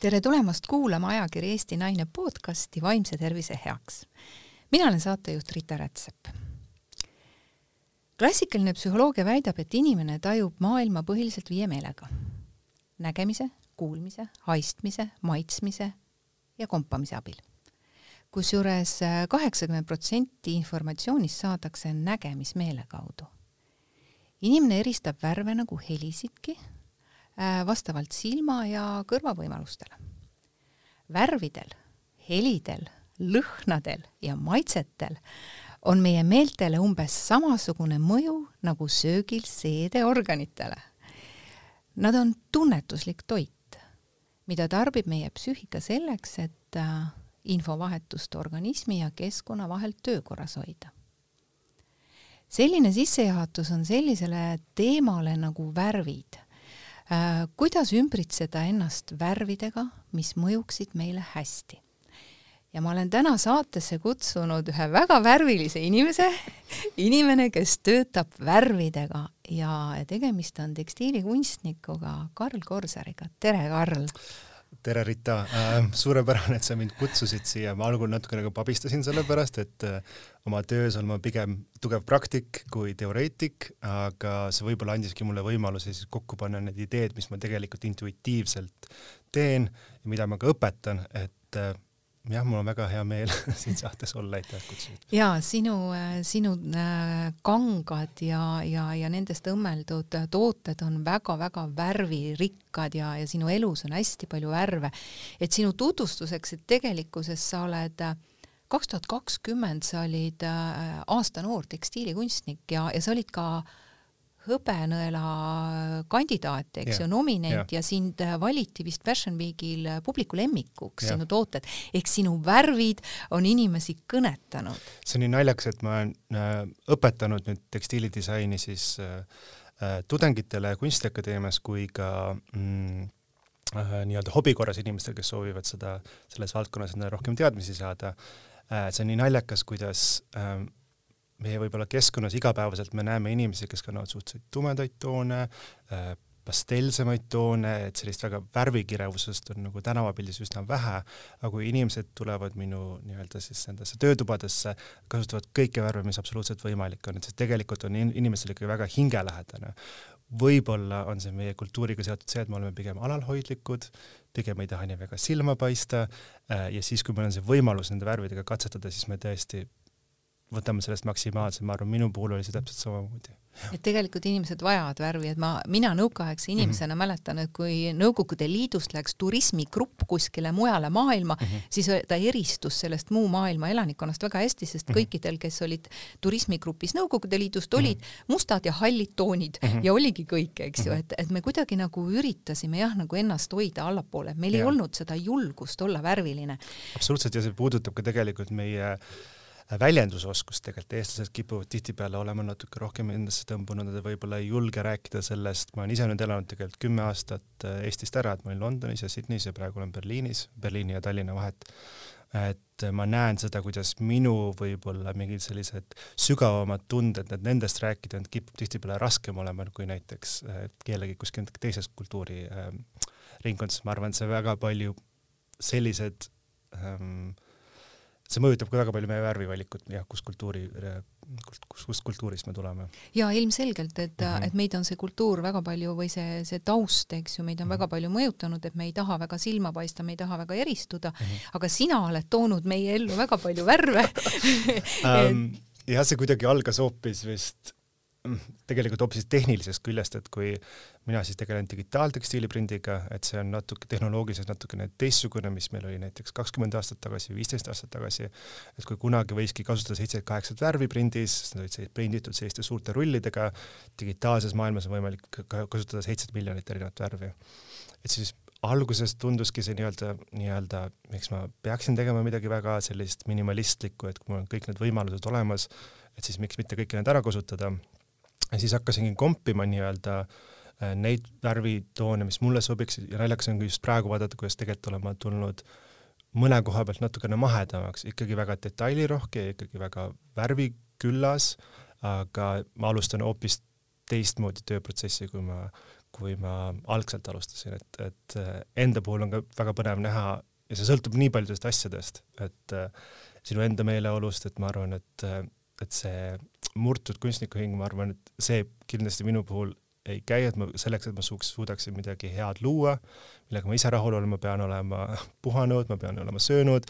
tere tulemast kuulama ajakiri Eesti Naine podcasti Vaimse tervise heaks. mina olen saatejuht Rita Rätsep. klassikaline psühholoogia väidab, et inimene tajub maailma põhiliselt viie meelega. nägemise, kuulmise, haistmise, maitsmise ja kompamise abil. kusjuures kaheksakümmend protsenti informatsioonist saadakse nägemismeele kaudu. inimene eristab värve nagu helisidki Äh, vastavalt silma ja kõrvavõimalustele. värvidel, helidel, lõhnadel ja maitsetel on meie meeltele umbes samasugune mõju nagu söögil seedeorganitele. Nad on tunnetuslik toit, mida tarbib meie psüühika selleks, et äh, infovahetust organismi ja keskkonna vahel töökorras hoida. selline sissejuhatus on sellisele teemale nagu värvid Äh, kuidas ümbritseda ennast värvidega, mis mõjuksid meile hästi. ja ma olen täna saatesse kutsunud ühe väga värvilise inimese, inimene, kes töötab värvidega ja tegemist on tekstiilikunstnikuga Karl Korsariga. tere, Karl! tere, Rita äh,! suurepärane, et sa mind kutsusid siia, ma algul natuke nagu pabistasin selle pärast, et äh, oma töös olen ma pigem tugev praktik kui teoreetik, aga see võib-olla andiski mulle võimaluse siis kokku panna need ideed, mis ma tegelikult intuitiivselt teen ja mida ma ka õpetan, et äh, jah, mul on väga hea meel siin saates olla, aitäh kutsumast. ja sinu, äh, sinu äh, kangad ja, ja, ja nendest õmmeldud tooted on väga-väga värvirikkad ja, ja sinu elus on hästi palju värve. et sinu tutvustuseks, et tegelikkuses sa oled äh, kaks tuhat kakskümmend sa olid aasta noor tekstiilikunstnik ja, ja sa olid ka äh, hõbenõela kandidaat, eks ju, nominent ja. ja sind valiti vist Fashion Weekil publiku lemmikuks, sinu tooted, ehk sinu värvid on inimesi kõnetanud. see on nii naljakas, et ma olen äh, õpetanud nüüd tekstiilidisaini siis äh, äh, tudengitele Kunstiakadeemias kui ka mm, äh, nii-öelda hobi korras inimestele, kes soovivad seda, selles valdkonnas endale rohkem teadmisi saada äh,. See on nii naljakas, kuidas äh, meie võib-olla keskkonnas igapäevaselt me näeme inimesi, kes kannavad suhteliselt tumedaid toone äh,, pastelsemaid toone, et sellist väga värvikirevusest on nagu tänavapildis üsna vähe, aga kui inimesed tulevad minu nii-öelda siis nendesse töötubadesse, kasutavad kõiki värve, mis absoluutselt võimalik on, et see tegelikult on in inimestele ikkagi väga hingelähedane. Võib-olla on see meie kultuuriga seotud see, et me oleme pigem alalhoidlikud, pigem ei taha nii väga silma paista äh, ja siis, kui meil on see võimalus nende värvidega katsetada, siis me tõesti võtame sellest maksimaalse, ma arvan, minu puhul oli see täpselt samamoodi. et tegelikult inimesed vajavad värvi, et ma, mina nõukaaegse inimesena mm -hmm. mäletan, et kui Nõukogude Liidust läks turismigrupp kuskile mujale maailma mm, -hmm. siis ta eristus sellest muu maailma elanikkonnast väga hästi, sest mm -hmm. kõikidel, kes olid turismigrupis Nõukogude Liidust, olid mm -hmm. mustad ja hallid toonid mm -hmm. ja oligi kõik, eks ju, mhm. et, et me kuidagi nagu üritasime jah, nagu ennast hoida allapoole, meil ja. ei olnud seda julgust olla värviline. absoluutselt ja see puudutab ka tegelikult meie äh, väljendusoskust tegelikult, eestlased kipuvad tihtipeale olema natuke rohkem endasse tõmbunud, nad võib-olla ei julge rääkida sellest, ma olen ise nüüd elanud tegelikult kümme aastat äh, Eestist ära, et ma olin Londonis ja Sydneys ja praegu olen Berliinis, Berliini ja Tallinna vahet. et ma näen seda, kuidas minu võib-olla mingid sellised sügavamad tunded, et nendest rääkida kipub tihtipeale raskem olema kui näiteks äh, kellegi kuskil teises kultuuriringkondades, ma arvan, et see väga palju sellised ähm, see mõjutab ka väga palju meie värvivalikut, jah, kus kultuuri, kust, kust, kultuurist me tuleme. ja ilmselgelt, et mm, -hmm. et meid on see kultuur väga palju või see, see taust, eks ju, meid on mm -hmm. väga palju mõjutanud, et me ei taha väga silma paista, me ei taha väga eristuda mm, -hmm. aga sina oled toonud meie ellu väga palju värve um, jah, see kuidagi algas hoopis vist tegelikult hoopis tehnilisest küljest, et kui mina siis tegelen digitaaltekstiiliprindiga, et see on natuke tehnoloogiliselt natukene teistsugune, mis meil oli näiteks kakskümmend aastat tagasi, viisteist aastat tagasi, et kui kunagi võiski kasutada seitset-kaheksat värvi prindis, need olid prinditud selliste suurte rullidega, digitaalses maailmas on võimalik kasutada seitset miljonit erinevat värvi. et siis alguses tunduski see nii-öelda, nii-öelda, miks ma peaksin tegema midagi väga sellist minimalistlikku, et kui mul on kõik need võimalused olemas, et siis miks mitte kõiki need ära kasutada ja siis hakkasingi kompima nii-öelda äh, neid värvitoone, mis mulle sobiksid ja naljakas on ka just praegu vaadata, kuidas tegelikult olen ma tulnud mõne koha pealt natukene mahedamaks, ikkagi väga detailirohke ja ikkagi väga värviküllas, aga ma alustan hoopis teistmoodi tööprotsessi, kui ma, kui ma algselt alustasin, et, et äh, enda puhul on ka väga põnev näha ja see sõltub nii paljudest asjadest, et äh, sinu enda meeleolust, et ma arvan, et, et see murtud kunstnikuhing, ma arvan, et see kindlasti minu puhul ei käi, et ma selleks, et ma suuks, suudaksin midagi head luua, millega ma ise rahul olen, ma pean olema puhanud, ma pean olema söönud,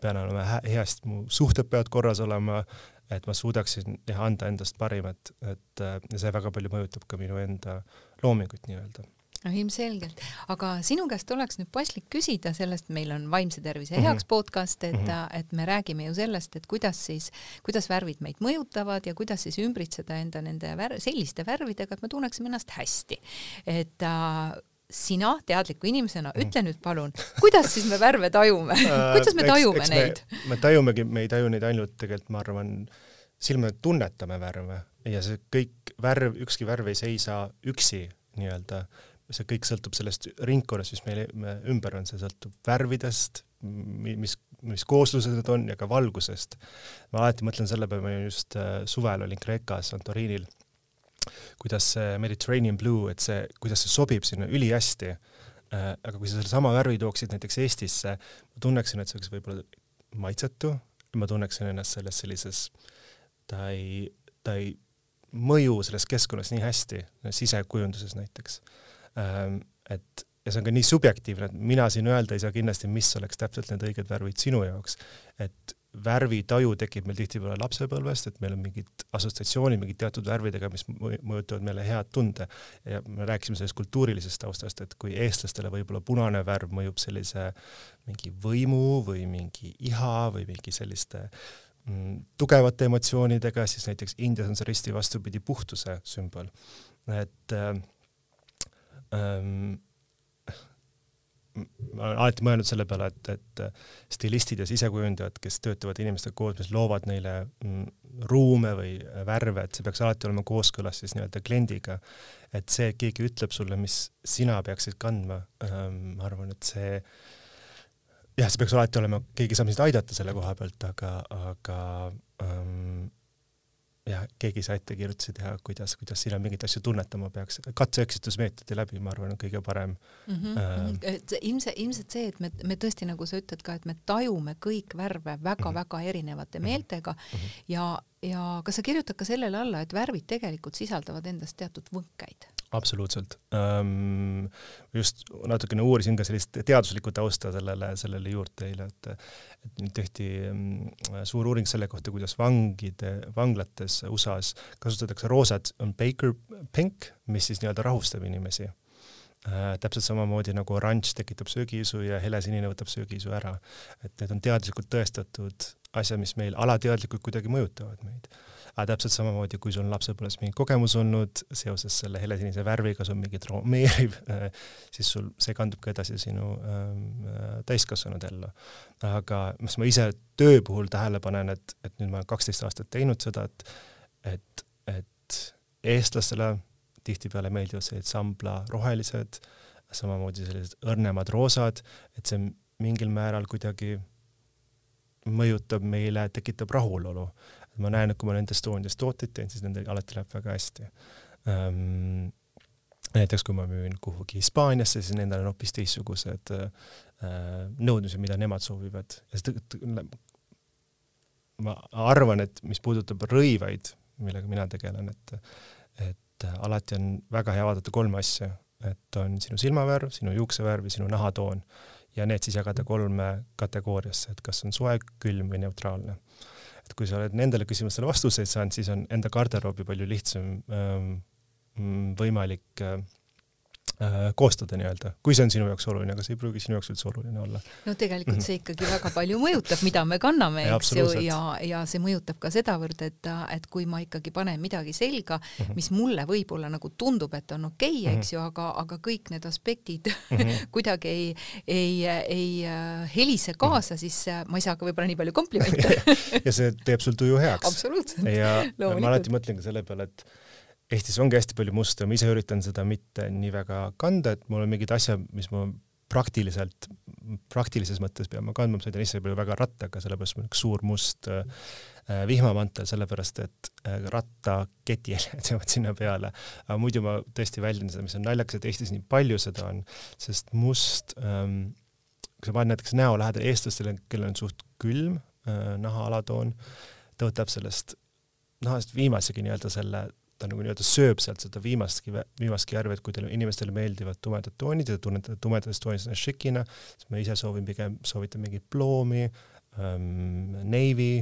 pean olema heast, mu suhted peavad korras olema, et ma suudaksin anda endast parimat, et ja see väga palju mõjutab ka minu enda loomingut nii-öelda no ilmselgelt, aga sinu käest oleks nüüd paslik küsida sellest, meil on vaimse tervise heaks mm -hmm. podcast, et mm, -hmm. et me räägime ju sellest, et kuidas siis, kuidas värvid meid mõjutavad ja kuidas siis ümbritseda enda nende vär selliste värvidega, et me tunneksime ennast hästi. et äh, sina teadliku inimesena, mhm. ütle nüüd palun, kuidas siis me värve tajume äh, kuidas me tajume eks, eks neid? me tajumegi, me ei taju neid ainult tegelikult, ma arvan, silme tunnetame värve ja see kõik värv, ükski värv ei seisa üksi nii-öelda see kõik sõltub sellest ringkonnast, mis meil me ümber on, see sõltub värvidest, mis, mis kooslused need on ja ka valgusest. ma alati mõtlen selle peale, ma just äh, suvel olin Kreekas Santorinil, kuidas see Mediterranean blue, et see, kuidas see sobib sinna ülihästi äh,. aga kui sa sellesama värvi tooksid näiteks Eestisse, ma tunneksin, et see oleks võib-olla maitsetu, ma tunneksin ennast selles sellises, ta ei, ta ei mõju selles keskkonnas nii hästi, sisekujunduses näiteks et ja see on ka nii subjektiivne, et mina siin öelda ei saa kindlasti, mis oleks täpselt need õiged värvid sinu jaoks. et värvitaju tekib meil tihtipeale lapsepõlvest, et meil on mingid assotsiatsioonid mingid teatud värvidega, mis mõjutavad meile head tunde. ja me rääkisime sellest kultuurilisest taustast, et kui eestlastele võib-olla punane värv mõjub sellise mingi võimu või mingi iha või mingi selliste mm, tugevate emotsioonidega, siis näiteks Indias on see risti vastupidi puhtuse sümbol. et äh, ähm, ma olen alati mõelnud selle peale, et, et stilistid ja sisekujundajad, kes töötavad inimestega koos, mis loovad neile mm, ruume või värve, et see peaks alati olema kooskõlas siis nii-öelda kliendiga. et see, et keegi ütleb sulle, mis sina peaksid kandma ähm,, ma arvan, et see jah, see peaks alati olema, keegi saab sind aidata selle koha pealt, aga, aga ähm, ja keegi ei saa ettekirjutusi teha, kuidas, kuidas sina mingeid asju tunnetama peaks. katse-eksitusmeetodi läbi, ma arvan, on kõige parem mm. -hmm. Äh, et ilmselt, ilmselt see, et me, me tõesti, nagu sa ütled ka, et me tajume kõik värve väga-väga mm -hmm. erinevate mhm. meeltega mm -hmm. ja, ja kas sa kirjutad ka sellele alla, et värvid tegelikult sisaldavad endas teatud võnkeid? Absoluutselt just natukene uurisin ka sellist teaduslikku tausta sellele, sellele juurde eile, et et nüüd tehti suur uuring selle kohta, kuidas vangide, vanglates USA-s kasutatakse roosat, on Baker Pink, mis siis nii-öelda rahustab inimesi äh,. täpselt samamoodi nagu oranž tekitab söögiisu ja helesinine võtab söögiisu ära. et need on teaduslikult tõestatud asjad, mis meil alateadlikult kuidagi mõjutavad meid aga täpselt samamoodi, kui sul lapsepõlves mingi kogemus olnud seoses selle helesinise värviga, sul mingi traumeeriv, siis sul, see kandub ka edasi sinu ähm, äh, täiskasvanud ellu. aga mis ma ise töö puhul tähele panen, et, et nüüd ma olen kaksteist aastat teinud seda, et, et, et eestlastele tihtipeale meeldivad sellised sambla rohelised, samamoodi sellised õrnemad roosad, et see mingil määral kuidagi mõjutab meile, tekitab rahulolu ma näen, et kui ma olen Estonias tooteid teen, siis nendel alati läheb väga hästi. Ähm,. näiteks kui ma müün kuhugi Hispaaniasse, siis nendel on hoopis teistsugused äh, nõudmised, mida nemad soovivad. Ma arvan, et mis puudutab rõivaid, millega mina tegelen, et et alati on väga hea vaadata kolme asja, et on sinu silmavärv, sinu juuksevärv ja sinu nahatoon. Ja need siis jagada kolme kategooriasse, et kas on soe, külm või neutraalne et kui sa oled nendele küsimustele vastuseid saanud, siis on enda garderoobi palju lihtsam ähm, võimalik äh, Äh, koostada nii-öelda, kui see on sinu jaoks oluline, aga see ei pruugi sinu jaoks üldse oluline olla. no tegelikult mhm. see ikkagi väga palju mõjutab, mida me kanname, eks ju, ja, ja see mõjutab ka sedavõrd, et, et kui ma ikkagi panen midagi selga mm, -hmm. mis mulle võib-olla nagu tundub, et on okei okay, mm, -hmm. eks ju, aga, aga kõik need aspektid mm -hmm. kuidagi ei, ei, ei äh, helise kaasa mm, -hmm. siis äh, ma ei saa ka võib-olla nii palju komplimente ja see teeb sul tuju heaks. absoluutselt. ja ma alati mõtlen ka selle peale, et Eestis ongi hästi palju musta ma ise üritan seda mitte nii väga kanda, et mul on mingid asjad, mis ma praktiliselt, praktilises mõttes pean ma kandma, ma sõidan ise palju väga rattaga, sellepärast mul on üks suur must äh, vihmamantel, sellepärast et äh, rattaketijäljed jäävad sinna peale. aga muidu ma tõesti väljendan seda, mis on naljakas, et Eestis nii palju seda on, sest must ähm,, kui sa paned näiteks näo lähedal eestlastele, kellel on suht külm äh, naha alatoon, ta võtab sellest nahast viimasegi nii-öelda selle ta nagu nii-öelda sööb sealt seda viimastki, viimastki värvi, et kui teile, inimestele meeldivad tumedad toonid ja te tunnete tumedates toonides ennast šikina, siis ma ise soovin pigem, soovitan mingit ploomi ähm,, navy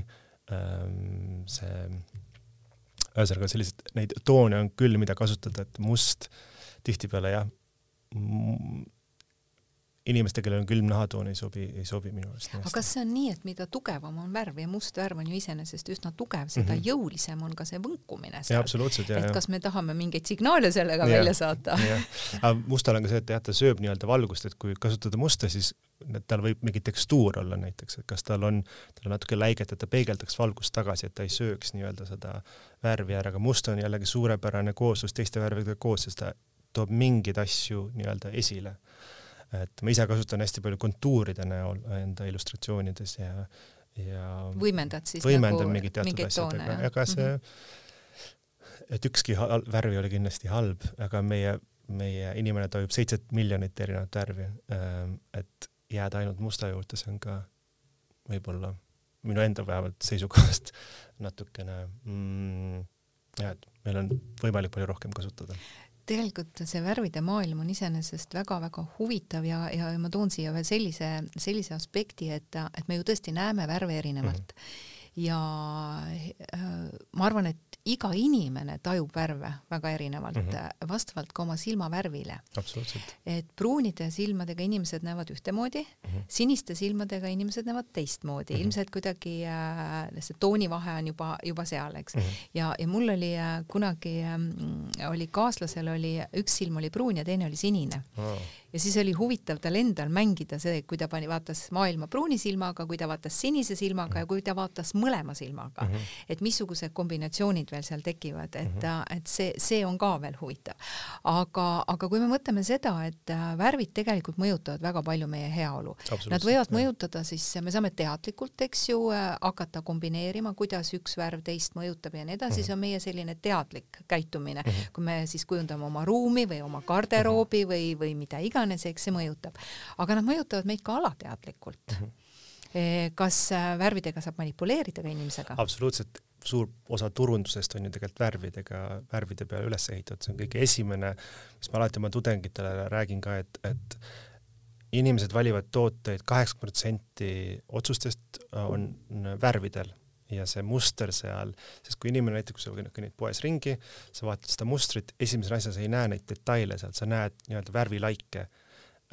ähm,, see, ühesõnaga sellised, neid toone on küll, mida kasutada, et must. Tihtipeale jah, inimestele, kellel on külm nahatoon, ei sobi, ei sobi minu arust. aga kas see on nii, et mida tugevam on värv ja must värv on ju iseenesest üsna tugev, seda mm -hmm. jõulisem on ka see võnkumine seal. absoluutselt, et kas me tahame mingeid signaale sellega ja, välja saata? aga mustal on ka see, et jah, ta sööb nii-öelda valgust, et kui kasutada musta, siis tal võib mingi tekstuur olla näiteks, et kas tal on, tal on natuke läiget, et ta peegeldaks valgust tagasi, et ta ei sööks nii-öelda seda värvi ära, aga must on jällegi suurepärane kooslus teiste värvidega koos, sest ta toob mingeid asju nii-öelda esile et ma ise kasutan hästi palju kontuuride näol enda illustratsioonides ja, ja võimendad siis võimendan nagu mingit teatud asjadega, ega see mm, -hmm. et ükski värv ei ole kindlasti halb, aga meie, meie inimene tajub seitset miljonit erinevat värvi. Ähm, et jääda ainult musta juurde, see on ka võib-olla minu enda vähemalt seisukohast natukene mm, jah, et meil on võimalik palju rohkem kasutada tegelikult see värvide maailm on iseenesest väga-väga huvitav ja, ja ma toon siia veel sellise, sellise aspekti, et, et me ju tõesti näeme värve erinevalt mm. -hmm ja äh, ma arvan, et iga inimene tajub värve väga erinevalt mm, -hmm. vastavalt ka oma silmavärvile. et pruunide silmadega inimesed näevad ühtemoodi mm, -hmm. siniste silmadega inimesed näevad teistmoodi mm, -hmm. ilmselt kuidagi äh, see toonivahe on juba, juba seal, eks mm. -hmm. ja, ja mul oli äh, kunagi äh,, oli kaaslasel oli, üks silm oli pruun ja teine oli sinine oh ja siis oli huvitav tal endal mängida see, kui ta pani, vaatas maailma pruuni silmaga, kui ta vaatas sinise silmaga ja kui ta vaatas mõlema silmaga mm, -hmm. et missugused kombinatsioonid veel seal tekivad, et mm, -hmm. et see, see on ka veel huvitav. aga, aga kui me mõtleme seda, et äh, värvid tegelikult mõjutavad väga palju meie heaolu, nad võivad jah. mõjutada siis, me saame teadlikult, eks ju, äh, hakata kombineerima, kuidas üks värv teist mõjutab ja nii edasi mm, -hmm. see on meie selline teadlik käitumine mm, -hmm. kui me siis kujundame oma ruumi või oma garderoobi mm -hmm. või, või mida iganes iganes, eks see mõjutab. aga nad mõjutavad meid ka alateadlikult mm. -hmm. kas äh, värvidega saab manipuleerida ka inimesega? absoluutselt, suur osa turundusest on ju tegelikult värvidega, värvide peale üles ehitatud, see on kõige esimene, mis ma alati oma tudengitele räägin ka, et, et inimesed valivad tooteid, kaheksakümmend protsenti otsustest on värvidel ja see muster seal, sest kui inimene näiteks, kui sa kõnnid poes ringi, sa vaatad seda mustrit, esimese asjana sa ei näe neid detaile sealt, sa näed nii-öelda värvilaike.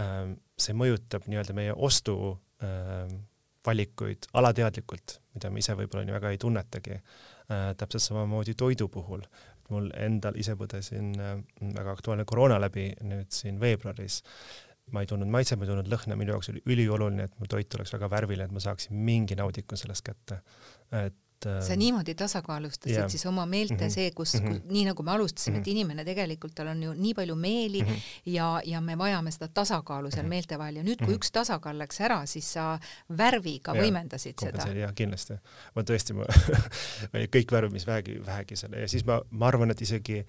Ähm, see mõjutab nii-öelda meie ostuvalikuid ähm, alateadlikult, mida me ise võib-olla nii väga ei tunnetagi. Äh, täpselt samamoodi toidu puhul. mul endal ise põdesin äh, väga aktuaalne koroona läbi nüüd siin veebruaris ma ei tundnud maitset, ma ei tundnud lõhna, minu jaoks oli ülioluline, et mu toit oleks väga värviline, et ma saaksin mingi naudiku sellest kätte. et sa äh, niimoodi tasakaalustasid yeah. siis oma meelte mm -hmm. see, kus mm, -hmm. nii nagu me alustasime mm, -hmm. et mhm. inimene tegelikult, tal on ju nii palju meeli mm -hmm. ja, ja me vajame seda tasakaalu seal mm -hmm. meelte vahel ja nüüd, kui mm -hmm. üks tasakaal läks ära, siis sa värviga ja, võimendasid seda. jah, kindlasti. ma tõesti, ma kõik värvid, mis vähegi, vähegi selle ja siis ma, ma arvan, et isegi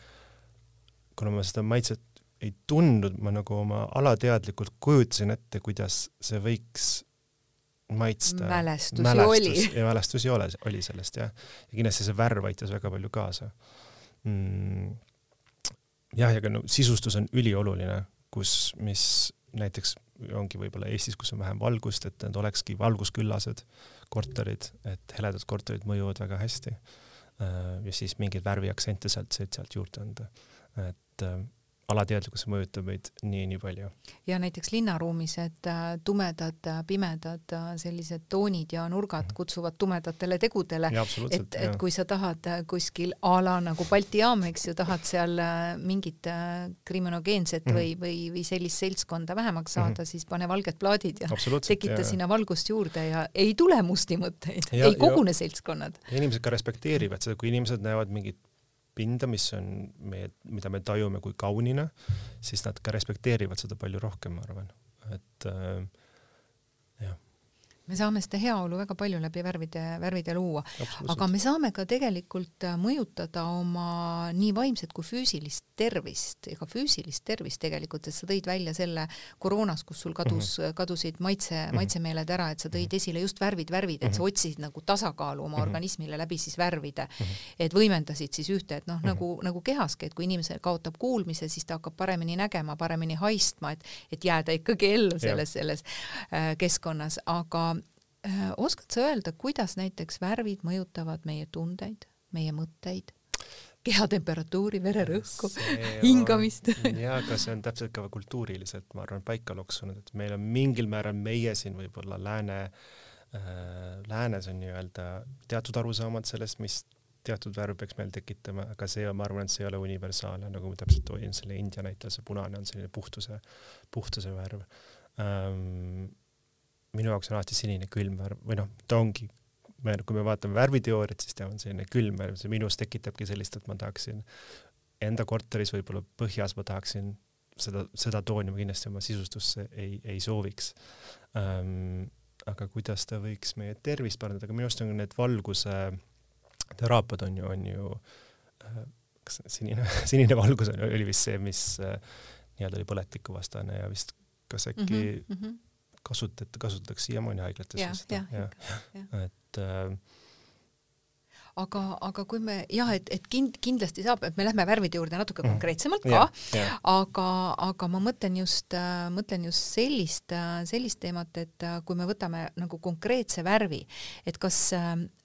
kuna ma seda maitset ei tundnud, ma nagu oma alateadlikult kujutasin ette, kuidas see võiks maitsta. mälestusi Mälestus, oli. ja mälestusi ole, oli sellest jah. ja kindlasti see värv aitas väga palju kaasa mm.. jah, ja ka no sisustus on ülioluline, kus, mis näiteks ongi võib-olla Eestis, kus on vähem valgust, et need olekski valgusküllased korterid, et heledad korterid mõjuvad väga hästi. Äh, ja siis mingeid värviaktsente sealt, sealt juurde anda. et äh, alateadlikkus mõjutab meid nii, nii palju. ja näiteks linnaruumis, et äh, tumedad, äh, pimedad äh, sellised toonid ja nurgad mhm. kutsuvad tumedatele tegudele. et, et kui sa tahad kuskil a la nagu Balti jaam, eks ju, tahad seal mingit kriminogeenset mm -hmm. või, või, või sellist seltskonda vähemaks saada mm, -hmm. siis pane valged plaadid ja tekita ja. sinna valgust juurde ja ei tule musti mõtteid, ei kogune seltskonnad. inimesed ka respekteerivad seda, kui inimesed näevad mingit pinda, mis on meie, mida me tajume kui kaunina, siis nad ka respekteerivad seda palju rohkem, ma arvan. et äh, me saame seda heaolu väga palju läbi värvide, värvide luua, aga me saame ka tegelikult äh, mõjutada oma nii vaimset kui füüsilist tervist ja ka füüsilist tervist tegelikult, et sa tõid välja selle koroonas, kus sul kadus mm, -hmm. kadusid maitse, mhm. maitsemeeled ära, et sa tõid mhm. esile just värvid, värvid, et sa mhm. otsisid nagu tasakaalu oma mm -hmm. organismile läbi siis värvide mm, -hmm. et võimendasid siis ühte, et noh mm, -hmm. nagu, nagu kehaski, et kui inimene kaotab kuulmise, siis ta hakkab paremini nägema, paremini haistma, et, et jääda ikkagi ellu selles, selles äh, keskkonnas, aga oskad sa öelda, kuidas näiteks värvid mõjutavad meie tundeid, meie mõtteid, kehatemperatuuri, vererõhku, hingamist? jaa, aga see on täpselt ka kultuuriliselt, ma arvan, paika loksunud, et meil on mingil määral meie siin võib-olla lääne äh,, läänes on nii-öelda teatud arusaamad sellest, mis teatud värv peaks meil tekitama, aga see, ma arvan, et see ei ole universaalne, nagu ma täpselt toin selle India näite, see punane on selline puhtuse, puhtuse värv ähm, minu jaoks on alati sinine külm värv või noh, ta ongi, kui me vaatame värviteooriat, siis ta on selline külm värv, see minus tekitabki sellist, et ma tahaksin enda korteris võib-olla põhjas ma tahaksin seda, seda tooni ma kindlasti oma sisustusse ei, ei sooviks ähm,. aga kuidas ta võiks meie tervist parandada, aga minu arust on need valguse teraapiad on ju, on ju äh, kas sinine, sinine valgus oli vist see, mis äh, nii-öelda oli põletikuvastane ja vist kas äkki mm -hmm kasutati, kasutatakse siiamaani haiglates et äh, aga, aga kui me jah, et, et kind, kindlasti saab, et me lähme värvide juurde natuke mm. konkreetsemalt ka, aga, aga ma mõtlen just mõtlen just sellist sellist teemat, et kui me võtame nagu konkreetse värvi, et kas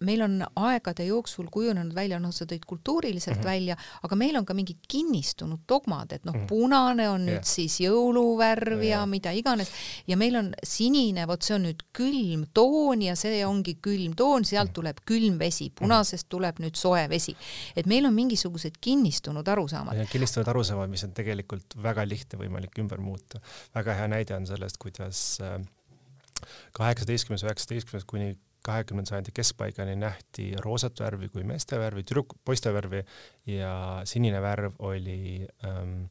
meil on aegade jooksul kujunenud välja, noh, sa tõid kultuuriliselt mm -hmm. välja, aga meil on ka mingid kinnistunud dogmad, et noh mm, punane on yeah. nüüd siis jõuluvärv yeah. ja mida iganes ja meil on sinine, vot see on nüüd külm toon ja see ongi külm toon, sealt mhm. tuleb külm vesi, punasest sellest tuleb nüüd soe vesi. et meil on mingisugused kinnistunud arusaamad. kinnistunud arusaamad, mis on tegelikult väga lihtne võimalik ümber muuta. väga hea näide on sellest, kuidas äh, kaheksateistkümnes, üheksateistkümnes kuni kahekümnenda sajandi keskpaigani nähti roosat värvi kui meeste värvi, tüdruk, poiste värvi ja sinine värv oli ähm,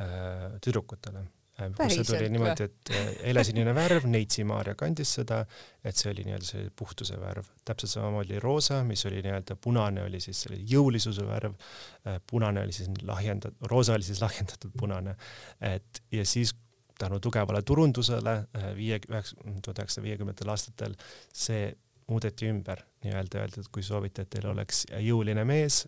äh, tüdrukutele kus see tuli niimoodi, et äh, helesinine värv, Neitsi Maarja kandis seda, et see oli nii-öelda see puhtuse värv. täpselt samamoodi roosa, mis oli nii-öelda punane, oli siis selle jõulisuse värv, äh, punane oli siis lahjendatud, roosa oli siis lahjendatud punane. et ja siis tänu tugevale turundusele äh, viie, tuhat üheksasaja viiekümnendatel aastatel see muudeti ümber, nii-öelda öeldi, et kui soovite, et teil oleks jõuline mees,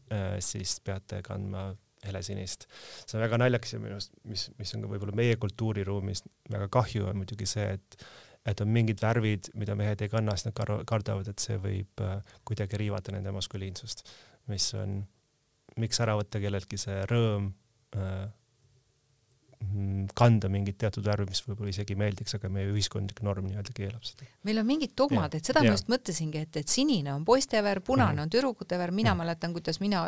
siis peate kandma helesinist. see on väga naljakas ja minu arust, mis, mis on ka võib-olla meie kultuuriruumis väga kahju, on muidugi see, et et on mingid värvid, mida mehed ei kanna, sest nad kardavad, et see võib äh, kuidagi riivata nende maskuliinsust, mis on, miks ära võtta kelleltki see rõõm äh, kanda mingit teatud värvi, mis võib-olla isegi meeldiks, aga meie ühiskondlik norm nii-öelda keelab seda. meil on mingid dogmad, et seda ja. ma just mõtlesingi, et, et sinine on poiste värv, punane mm -hmm. on tüdrukute värv, mina mm -hmm. mäletan, kuidas mina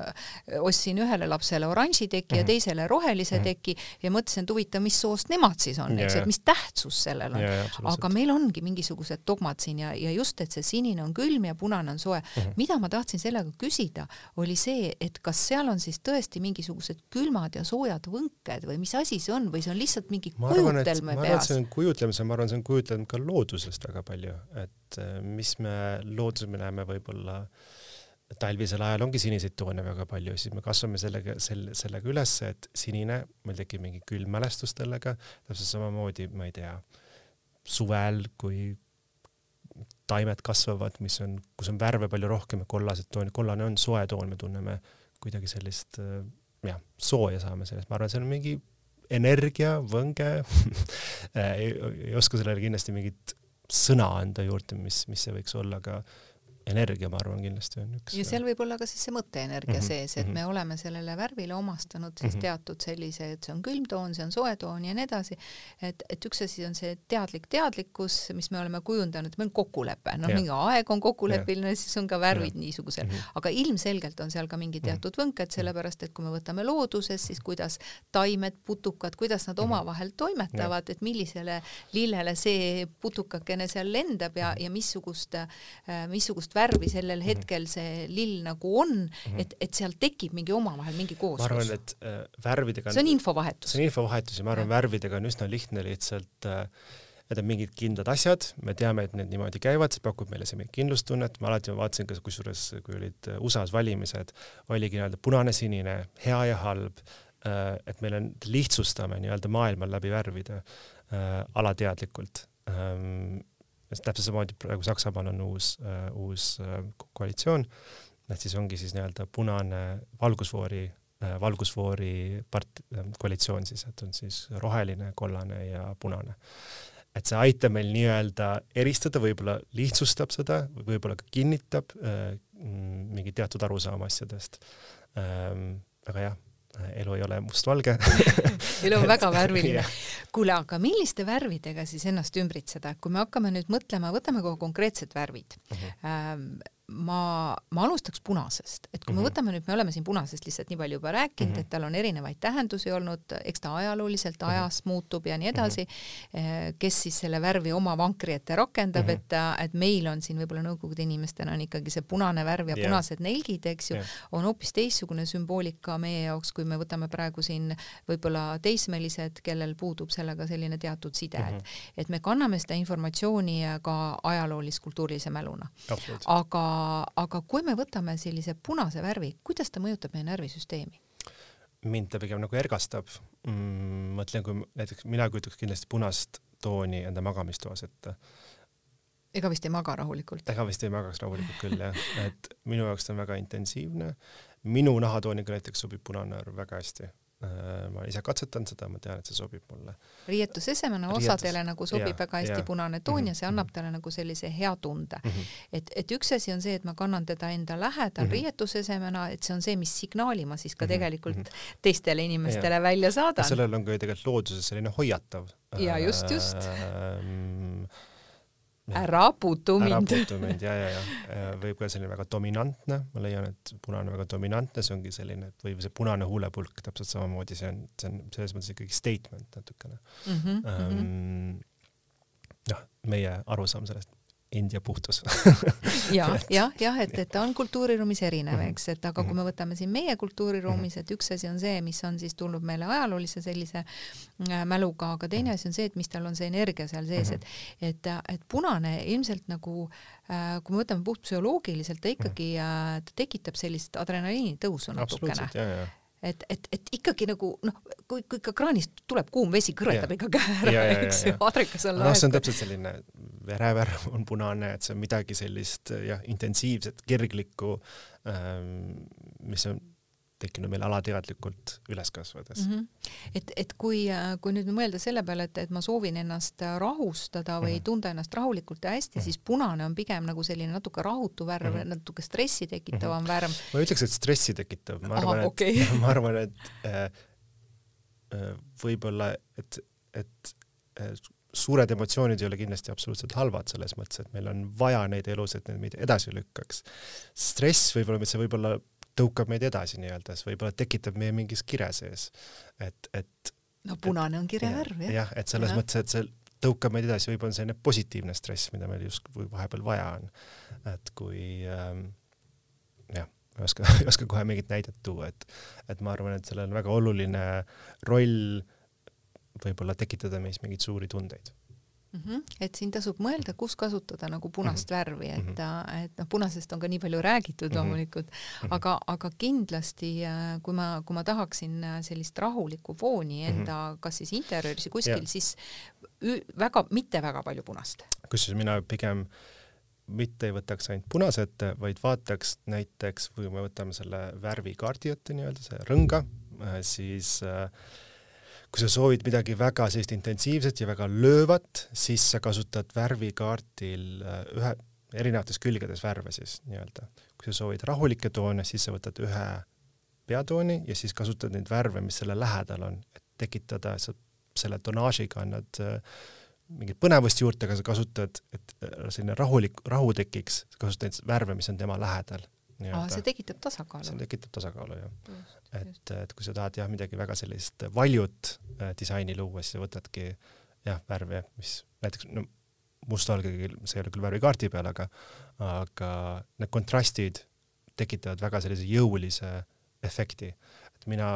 ostsin ühele lapsele oranži teki mm -hmm. ja mhm. teisele rohelise mm -hmm. teki ja mõtlesin, et huvitav, mis soost nemad siis on, eks, et mis tähtsus sellel on. aga meil ongi mingisugused dogmad siin ja, ja just, et see sinine on külm ja punane on soe mm. -hmm. mida ma tahtsin sellega küsida, oli see, et kas seal on siis tõesti mingisugused külmad ja soojad võnked või mis asi see on? On või see on lihtsalt mingi kujutelme peas? see on kujutlemise, ma arvan, see on kujutlenud ka loodusest väga palju, et äh, mis me looduses me näeme võib-olla talvisel ajal ongi siniseid toone väga palju, siis me kasvame sellega, selle, sellega üles, et sinine, meil tekib mingi külm mälestus sellega, täpselt samamoodi, ma ei tea, suvel, kui taimed kasvavad, mis on, kus on värve palju rohkem ja kollased toonid, kollane on soe toon, me tunneme kuidagi sellist äh, jah, sooja saame sellest, ma arvan, see on mingi energia, võnge. Ei, ei oska sellele kindlasti mingit sõna anda juurde, mis, mis see võiks olla, aga energia, ma arvan, kindlasti on üks. ja seal võib olla ka siis see mõtteenergia mm -hmm. sees, et mm -hmm. me oleme sellele värvile omastanud siis mm -hmm. teatud sellise, et see on külm toon, see on soe toon ja nii edasi. et, et üks asi on see teadlik teadlikkus, mis me oleme kujundanud, meil on kokkulepe, noh, mingi aeg on kokkulepiline, siis on ka värvid ja. niisugusel mm, -hmm. aga ilmselgelt on seal ka mingi mhm. teatud võnked, mhm. sellepärast et kui me võtame looduses, siis kuidas taimed, putukad, kuidas nad mhm. omavahel toimetavad, et millisele lillele see putukakene seal lendab ja, ja missugust, missugust mingisugust värvi sellel Mhm. hetkel see lill nagu on, et, et seal tekib mingi omavahel mingi ma arvan, kooslus. et äh, värvidega see on infovahetus. see on infovahetus ja ma arvan, värvidega on üsna lihtne lihtsalt äh, need on mingid kindlad asjad, me teame, et need niimoodi käivad, see pakub meile see mingit kindlustunnet, ma alati vaatasin ka kusjuures, kui olid äh, USA-s valimised, oligi nii-öelda punane-sinine, hea ja halb äh,, et meil on, lihtsustame nii-öelda maailma läbi värvide äh, alateadlikult ähm,. täpselt samamoodi praegu Saksamaal on uus äh,, uus äh, koalitsioon, et siis ongi siis nii-öelda punane valgusfoori äh, valgusfoori part-, koalitsioon siis, et on siis roheline, kollane ja punane et see aitab meil nii-öelda eristada, võib-olla lihtsustab seda, võib-olla ka kinnitab äh, mingi teatud arusaama asjadest ähm,. aga jah, elu ei ole mustvalge elu on väga värviline kuule, aga milliste värvidega siis ennast ümbritseda, kui me hakkame nüüd mõtlema, võtame kohe konkreetsed värvid uh. -huh. Ma, ma alustaks punasest, et kui me Mhm. võtame nüüd, me oleme siin punasest lihtsalt nii palju juba rääkinud mm, Mhm. -hmm. et tal on erinevaid tähendusi olnud, eks ta ajalooliselt Mhm. ajas muutub ja nii edasi, kes siis selle värvi oma vankri ette rakendab Mhm. mm, -hmm. et, et meil on siin võib-olla nõukogude inimestena on ikkagi see punane värv ja Jah. punased nelgid, eks ju Jah. on hoopis teistsugune sümboolika meie jaoks, kui me võtame praegu siin võib-olla teismelised, kellel puudub sellega selline teatud side mm, -hmm. et, et me kanname seda informatsiooni ka ajaloolis-kultuurilise mäluna. aga, aga kui me võtame sellise punase värvi, kuidas ta mõjutab meie närvisüsteemi? mind ta pigem nagu ergastab mm,. mõtlen, kui näiteks mina kujutaks kindlasti punast tooni enda magamistoas ette. ega vist ei maga rahulikult? ega vist ei magaks rahulikult küll jah, et minu jaoks ta on väga intensiivne. minu nahatooniga näiteks sobib punane värv väga hästi Äh, ma ise katsetan seda, ma tean, et see sobib mulle. riietusesemena Riietus. osadele nagu sobib Jaa, väga hästi jaa. punane toon Mhm, ja see annab mhm. talle nagu sellise hea tunde Mm -hmm. et, et üks asi on see, et ma kannan teda enda lähedal mm. -hmm. riietusesemena, et see on see, mis signaali ma siis ka Mhm, tegelikult mhm. teistele inimestele välja saadan. sellel on ka ju tegelikult looduses selline hoiatav. Jaa, just, just. Ähm, ära puutu ära mind. puutu mind ja, ja, ja võib ka selline väga dominantne, ma leian, et punane väga dominantne, see ongi selline, et või see punane huulepulk täpselt samamoodi, see on, see on selles mõttes ikkagi statement natukene mm. -hmm. ähm,. noh, meie arusaam sellest India puhtus. Ja, jah, jah, et, et ta on kultuuriruumis erinev, Mhm. eks, et aga kui me võtame siin meie kultuuriruumis, et üks asi on see, mis on siis tulnud meile ajaloolise sellise äh, mäluga, aga teine asi on see, et mis tal on see energia seal sees, et et, et punane ilmselt nagu äh, kui me võtame puhtpsühholoogiliselt, ta ikkagi äh, ta tekitab sellist adrenaliini tõusu natukene. ja, ja et, et, et ikkagi nagu noh, kui, kui ikka kraanist tuleb kuum vesi, kõrvetab ikka käe ära, eks ju adrekas on noh, see on täpselt selline verevärv on punane, et see on midagi sellist jah, intensiivset, kirglikku ähm,, mis on tekkinud meil alateadlikult üles kasvades mm. mm. -hmm. et, et kui, kui nüüd mõelda selle peale, et, et ma soovin ennast rahustada või mm -hmm. tunda ennast rahulikult ja hästi mm, -hmm. siis punane on pigem nagu selline natuke rahutu värv mm, -hmm. natuke stressi tekitavam mm -hmm. värv. ma ei ütleks, et stressi tekitav, ma arvan, et okay. ma arvan, et äh, võib-olla, et, et äh, suured emotsioonid ei ole kindlasti absoluutselt halvad selles mõttes, et meil on vaja neid elus, et need meid edasi lükkaks. stress võib-olla, see võib-olla tõukab meid edasi nii-öelda, see võib-olla tekitab meie mingis kire sees, et, et no punane on kirevärv jah. jah, et selles ja. mõttes, et see tõukab meid edasi, võib-olla on selline positiivne stress, mida meil justkui vahepeal vaja on. et kui ähm, jah, ei oska, ei oska kohe mingit näidet tuua, et, et ma arvan, et sellel on väga oluline roll võib-olla tekitada meis mingeid suuri tundeid mm. -hmm. et siin tasub mõelda, kus kasutada nagu punast mm -hmm. värvi, et mm, -hmm. et noh, punasest on ka nii palju räägitud mm -hmm. loomulikult, aga, aga kindlasti kui ma, kui ma tahaksin sellist rahulikku fooni enda mm -hmm. kas siis interjööris või kuskil siis väga, mitte väga palju punast. kusjuures mina pigem mitte ei võtaks ainult punase ette, vaid vaataks näiteks, kui me võtame selle värvikaardi ette nii-öelda, see rõnga, siis äh, kui sa soovid midagi väga sellist intensiivset ja väga löövat, siis sa kasutad värvikaardil ühe, erinevates külgedes värve siis nii-öelda. kui sa soovid rahulikke toone, siis sa võtad ühe peatooni ja siis kasutad neid värve, mis selle lähedal on, et tekitada, sa selle tonaažiga annad äh, mingit põnevust juurde, aga sa kasutad, et selline rahulik, rahu tekiks, sa kasutad värve, mis on tema lähedal. Aa, see tekitab tasakaalu. see tekitab tasakaalu, jah. et, et kui sa tahad jah, midagi väga sellist valjut äh, disaini luua, siis sa võtadki jah, värve, mis näiteks no mustvalge, see ei ole küll värvikaardi peal, aga, aga need kontrastid tekitavad väga sellise jõulise efekti, et mina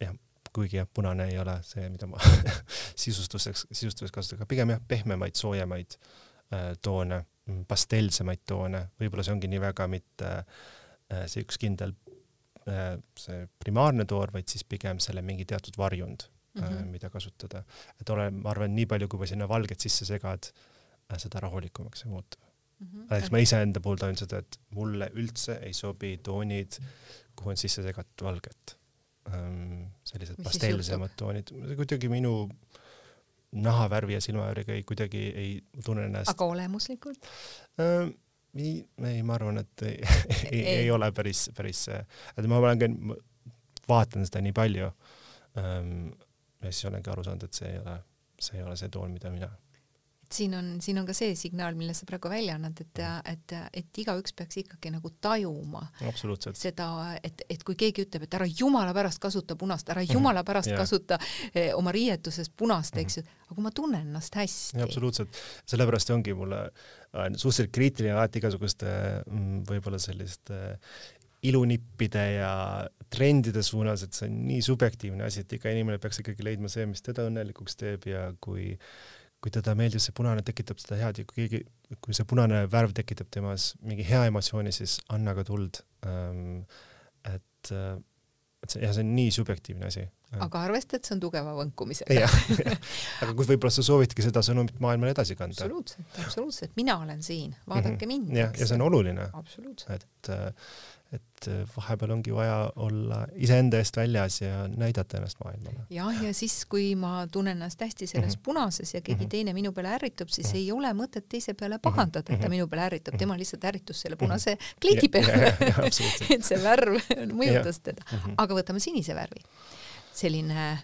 jah, kuigi jah, punane ei ole see, mida ma sisustuseks, sisustuseks kasutan, aga pigem jah, pehmemaid, soojemaid äh, toone, pastellsemaid toone, võib-olla see ongi nii väga mitte äh, see üks kindel äh, see primaarne toor, vaid siis pigem selle mingi teatud varjund mm, -hmm. mida kasutada. et ole, ma arvan, nii palju, kui sinna valget sisse segad, äh, seda rahulikumaks see muutub mm. -hmm. näiteks ma iseenda puhul tajun seda, et mulle üldse ei sobi toonid, kuhu on sisse segatud valget sellised pastellsemad toonid, kuidagi minu nahavärvi ja silmavärviga ei, kuidagi ei tunne ennast. aga olemuslikult ähm,? ei, ei, ma arvan, et ei, ei, ei. ei ole päris, päris, et ma olen ka, vaatan seda nii palju ähm, ja siis olengi aru saanud, et see ei ole, see ei ole see toon, mida mina siin on, siin on ka see signaal, mille sa praegu välja annad, et, et, et igaüks peaks ikkagi nagu tajuma seda, et, et kui keegi ütleb, et ära jumala pärast kasuta punast, ära mhm. jumala pärast yeah. kasuta eh, oma riietuses punast, eks ju, aga kui ma tunnen ennast hästi. absoluutselt, sellepärast ongi mulle äh, suhteliselt kriitiline alati igasuguste mm, võib-olla selliste ilunippide ja trendide suunas, et see on nii subjektiivne asi, et iga inimene peaks ikkagi leidma see, mis teda õnnelikuks teeb ja kui kui teda meeldib see punane, tekitab seda head ja kui keegi, kui see punane värv tekitab temas mingi hea emotsiooni, siis anna ka tuld ähm,. et, et see, jah, see on nii subjektiivne asi. aga arvesta, et see on tugeva võnkumisega. aga kus võib-olla sa soovidki seda sõnumit maailmale edasi kanda. absoluutselt, absoluutselt, mina olen siin, vaadake mm -hmm. mind. jah, ja see on oluline. et äh, et äh, vahepeal ongi vaja olla iseenda eest väljas ja näidata ennast maailmale. jah, ja siis, kui ma tunnen ennast hästi selles mm -hmm. punases ja keegi mm -hmm. teine minu peale ärritub, siis mm -hmm. ei ole mõtet teise peale pahandada, et ta mhm. minu peale ärritab, tema lihtsalt ärritus selle punase mhm. kliki peale et see värv mõjutas teda. Mhm. aga võtame sinise värvi. selline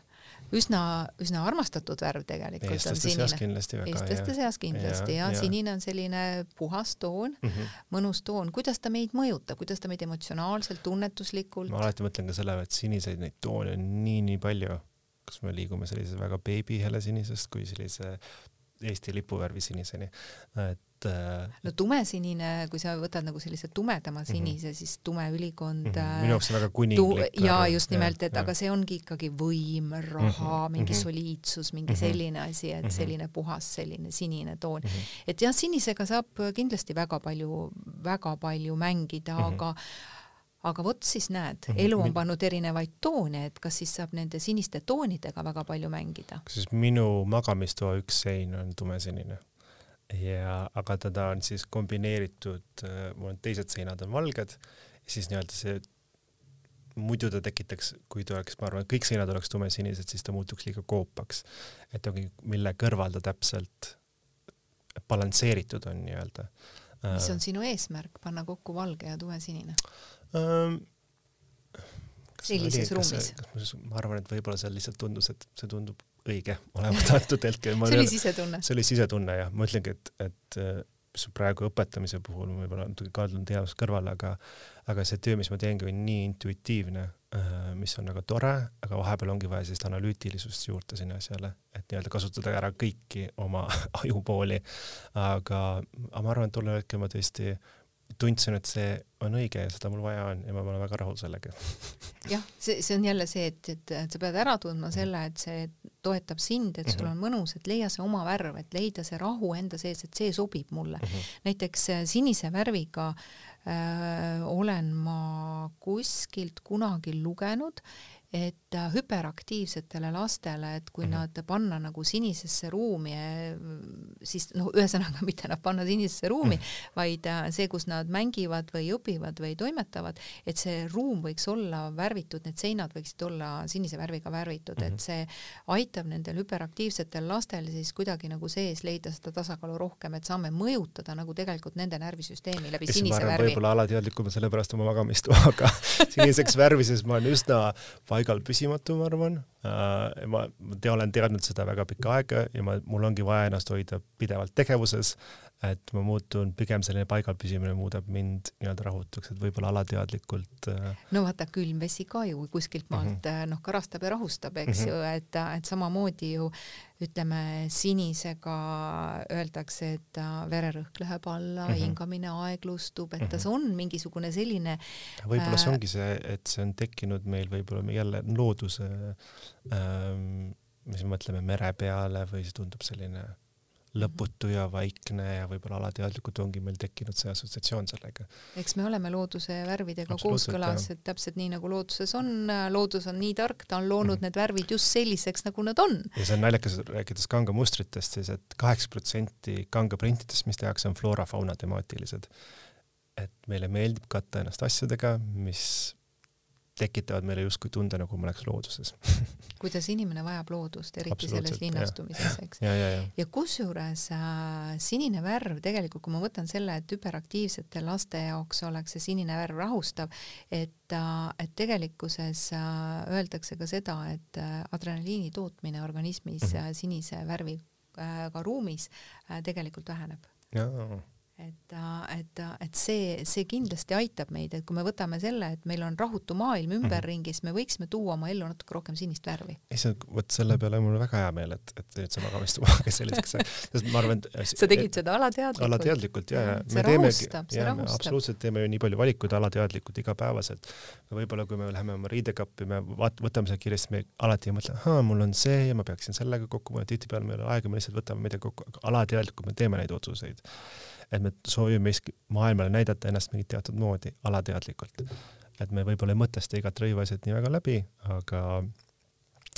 üsna, üsna armastatud värv tegelikult eestlaste seas kindlasti väga. eestlaste seas kindlasti ja, ja, ja sinine on selline puhas toon mm, -hmm. mõnus toon, kuidas ta meid mõjutab, kuidas ta meid emotsionaalselt, tunnetuslikult? ma alati mõtlen ka selle, et siniseid neid toone on nii-nii palju, kas me liigume sellise väga beebihelesenisest kui sellise Eesti lipuvärvi siniseni, et äh, no tumesinine, kui sa võtad nagu sellise tumedama mhm. sinise mm, -hmm. siis tume ülikond mm. -hmm. minu jaoks on väga kuninglik. ja just nimelt, et ja, aga see ongi ikkagi võim, raha mm, -hmm. mingi mhm. soliidsus, mingi mm -hmm. selline asi, et selline puhas selline sinine toon mm. -hmm. et jah, sinisega saab kindlasti väga palju, väga palju mängida mm, -hmm. aga aga vot siis näed, elu on pannud erinevaid toone, et kas siis saab nende siniste toonidega väga palju mängida? kusjuures minu magamistoa üks sein on tumesinine ja, aga teda on siis kombineeritud, äh, mul on teised seinad on valged, siis nii-öelda see, muidu ta tekitaks, kui ta oleks, ma arvan, kõik seinad oleks tumesinised, siis ta muutuks liiga koopaks. et ongi, mille kõrval ta täpselt balansseeritud on nii-öelda. mis on äh, sinu eesmärk, panna kokku valge ja tumesinine ähm,? sellises ruumis? ma arvan, et võib-olla seal lihtsalt tundus, et see tundub õige olevat antud hetkel. see oli sisetunne? see oli sisetunne jah, ma ütlengi, et, et mis praegu õpetamise puhul võib-olla natuke kaldun teaduse kõrvale, aga aga see töö, mis ma teengi, on nii intuitiivne, mis on väga tore, aga vahepeal ongi vaja sellist analüütilisust juurde sinna asjale, et nii-öelda kasutada ära kõiki oma ajupooli. aga, aga ma arvan, et tollel hetkel ma tõesti tundsin, et see on õige ja seda mul vaja on ja ma olen väga rahul sellega. jah, see, see on jälle see, et, et, et sa pead ära tundma selle, et see toetab sind, et sul mhm. on mõnus, et leia see oma värv, et leida see rahu enda sees, et see sobib mulle mm. -hmm. näiteks äh, sinise värviga äh, olen ma kuskilt kunagi lugenud, et äh, hüperaktiivsetele lastele, et kui mm -hmm. nad panna nagu sinisesse ruumi, äh, siis noh, ühesõnaga mitte nad panna sinisesse ruumi mm, -hmm. vaid äh, see, kus nad mängivad või õpivad või toimetavad, et see ruum võiks olla värvitud, need seinad võiksid olla sinise värviga värvitud mm, -hmm. et mhm. see aitab nendel hüperaktiivsetel lastel siis kuidagi nagu sees leida seda tasakaalu rohkem, et saame mõjutada nagu tegelikult nende närvisüsteemi läbi sinise värvi. võib-olla alateadlikum sellepärast oma magamistoaga siniseks värvises ma olen üsna paigal püsimatu, ma arvan äh,. ma, te, olen teadnud seda väga pikka aega ja ma, mul ongi vaja ennast hoida pidevalt tegevuses et ma muutun, pigem selline paigal püsimine muudab mind nii-öelda rahutuks, et võib-olla alateadlikult äh... no vaata, külm vesi ka ju kuskilt maalt mm -hmm. noh, karastab ja rahustab, eks mm -hmm. ju, et, et samamoodi ju ütleme, sinisega öeldakse, et vererõhk läheb alla mm, -hmm. hingamine aeglustub, et mm -hmm. on mingisugune selline võib-olla see äh, ongi see, et see on tekkinud meil võib-olla jälle looduse ähm, mis me mõtleme mere peale või see tundub selline lõputu ja vaikne ja võib-olla alateadlikult ongi meil tekkinud see assotsiatsioon sellega. eks me oleme looduse värvidega kooskõlas, et täpselt nii nagu looduses on, loodus on nii tark, ta on loonud mm. need värvid just selliseks, nagu nad on. ja see on naljakas, rääkides kanga mustritest, siis et kaheksa protsenti kanga printidest, mis tehakse, on floora-fauna temaatilised. et meile meeldib katta ennast asjadega, mis tekitavad meile justkui tunde, nagu me oleks looduses kuidas inimene vajab loodust, eriti selles linnastumises, eks. ja, ja, ja. ja kusjuures äh, sinine värv tegelikult, kui ma võtan selle, et hüperaktiivsete laste jaoks oleks see sinine värv rahustav, et äh,, et tegelikkuses äh, öeldakse ka seda, et äh, adrenaliini tootmine organismis mm -hmm. sinise värviga äh, ruumis äh, tegelikult väheneb. jaa et, et, et see, see kindlasti aitab meid, et kui me võtame selle, et meil on rahutu maailm ümberringi, siis me võiksime tuua oma ellu natuke rohkem sinist värvi. issand, vot selle peale mul väga hea meel, et, et nüüd see magamistubaga selliseks sai, sest ma arvan, et sa tegid seda alateadlikult? alateadlikult ja, ja me teeme, ja me absoluutselt teeme ju nii palju valikuid alateadlikult igapäevaselt. võib-olla kui me läheme oma riidekappi, me vaat-, võtame seda kiiresti, me alati ei mõtle, ahaa, mul on see ja ma peaksin sellega kokku panema, tihtipeale meil ei ole aega, me lihtsalt võtame midagi kokku, aga alateadlikult me teeme neid otsuseid et me soovime maailmale näidata ennast mingit teatud moodi alateadlikult. et me võib-olla ei mõtesta igat rõivasjat nii väga läbi, aga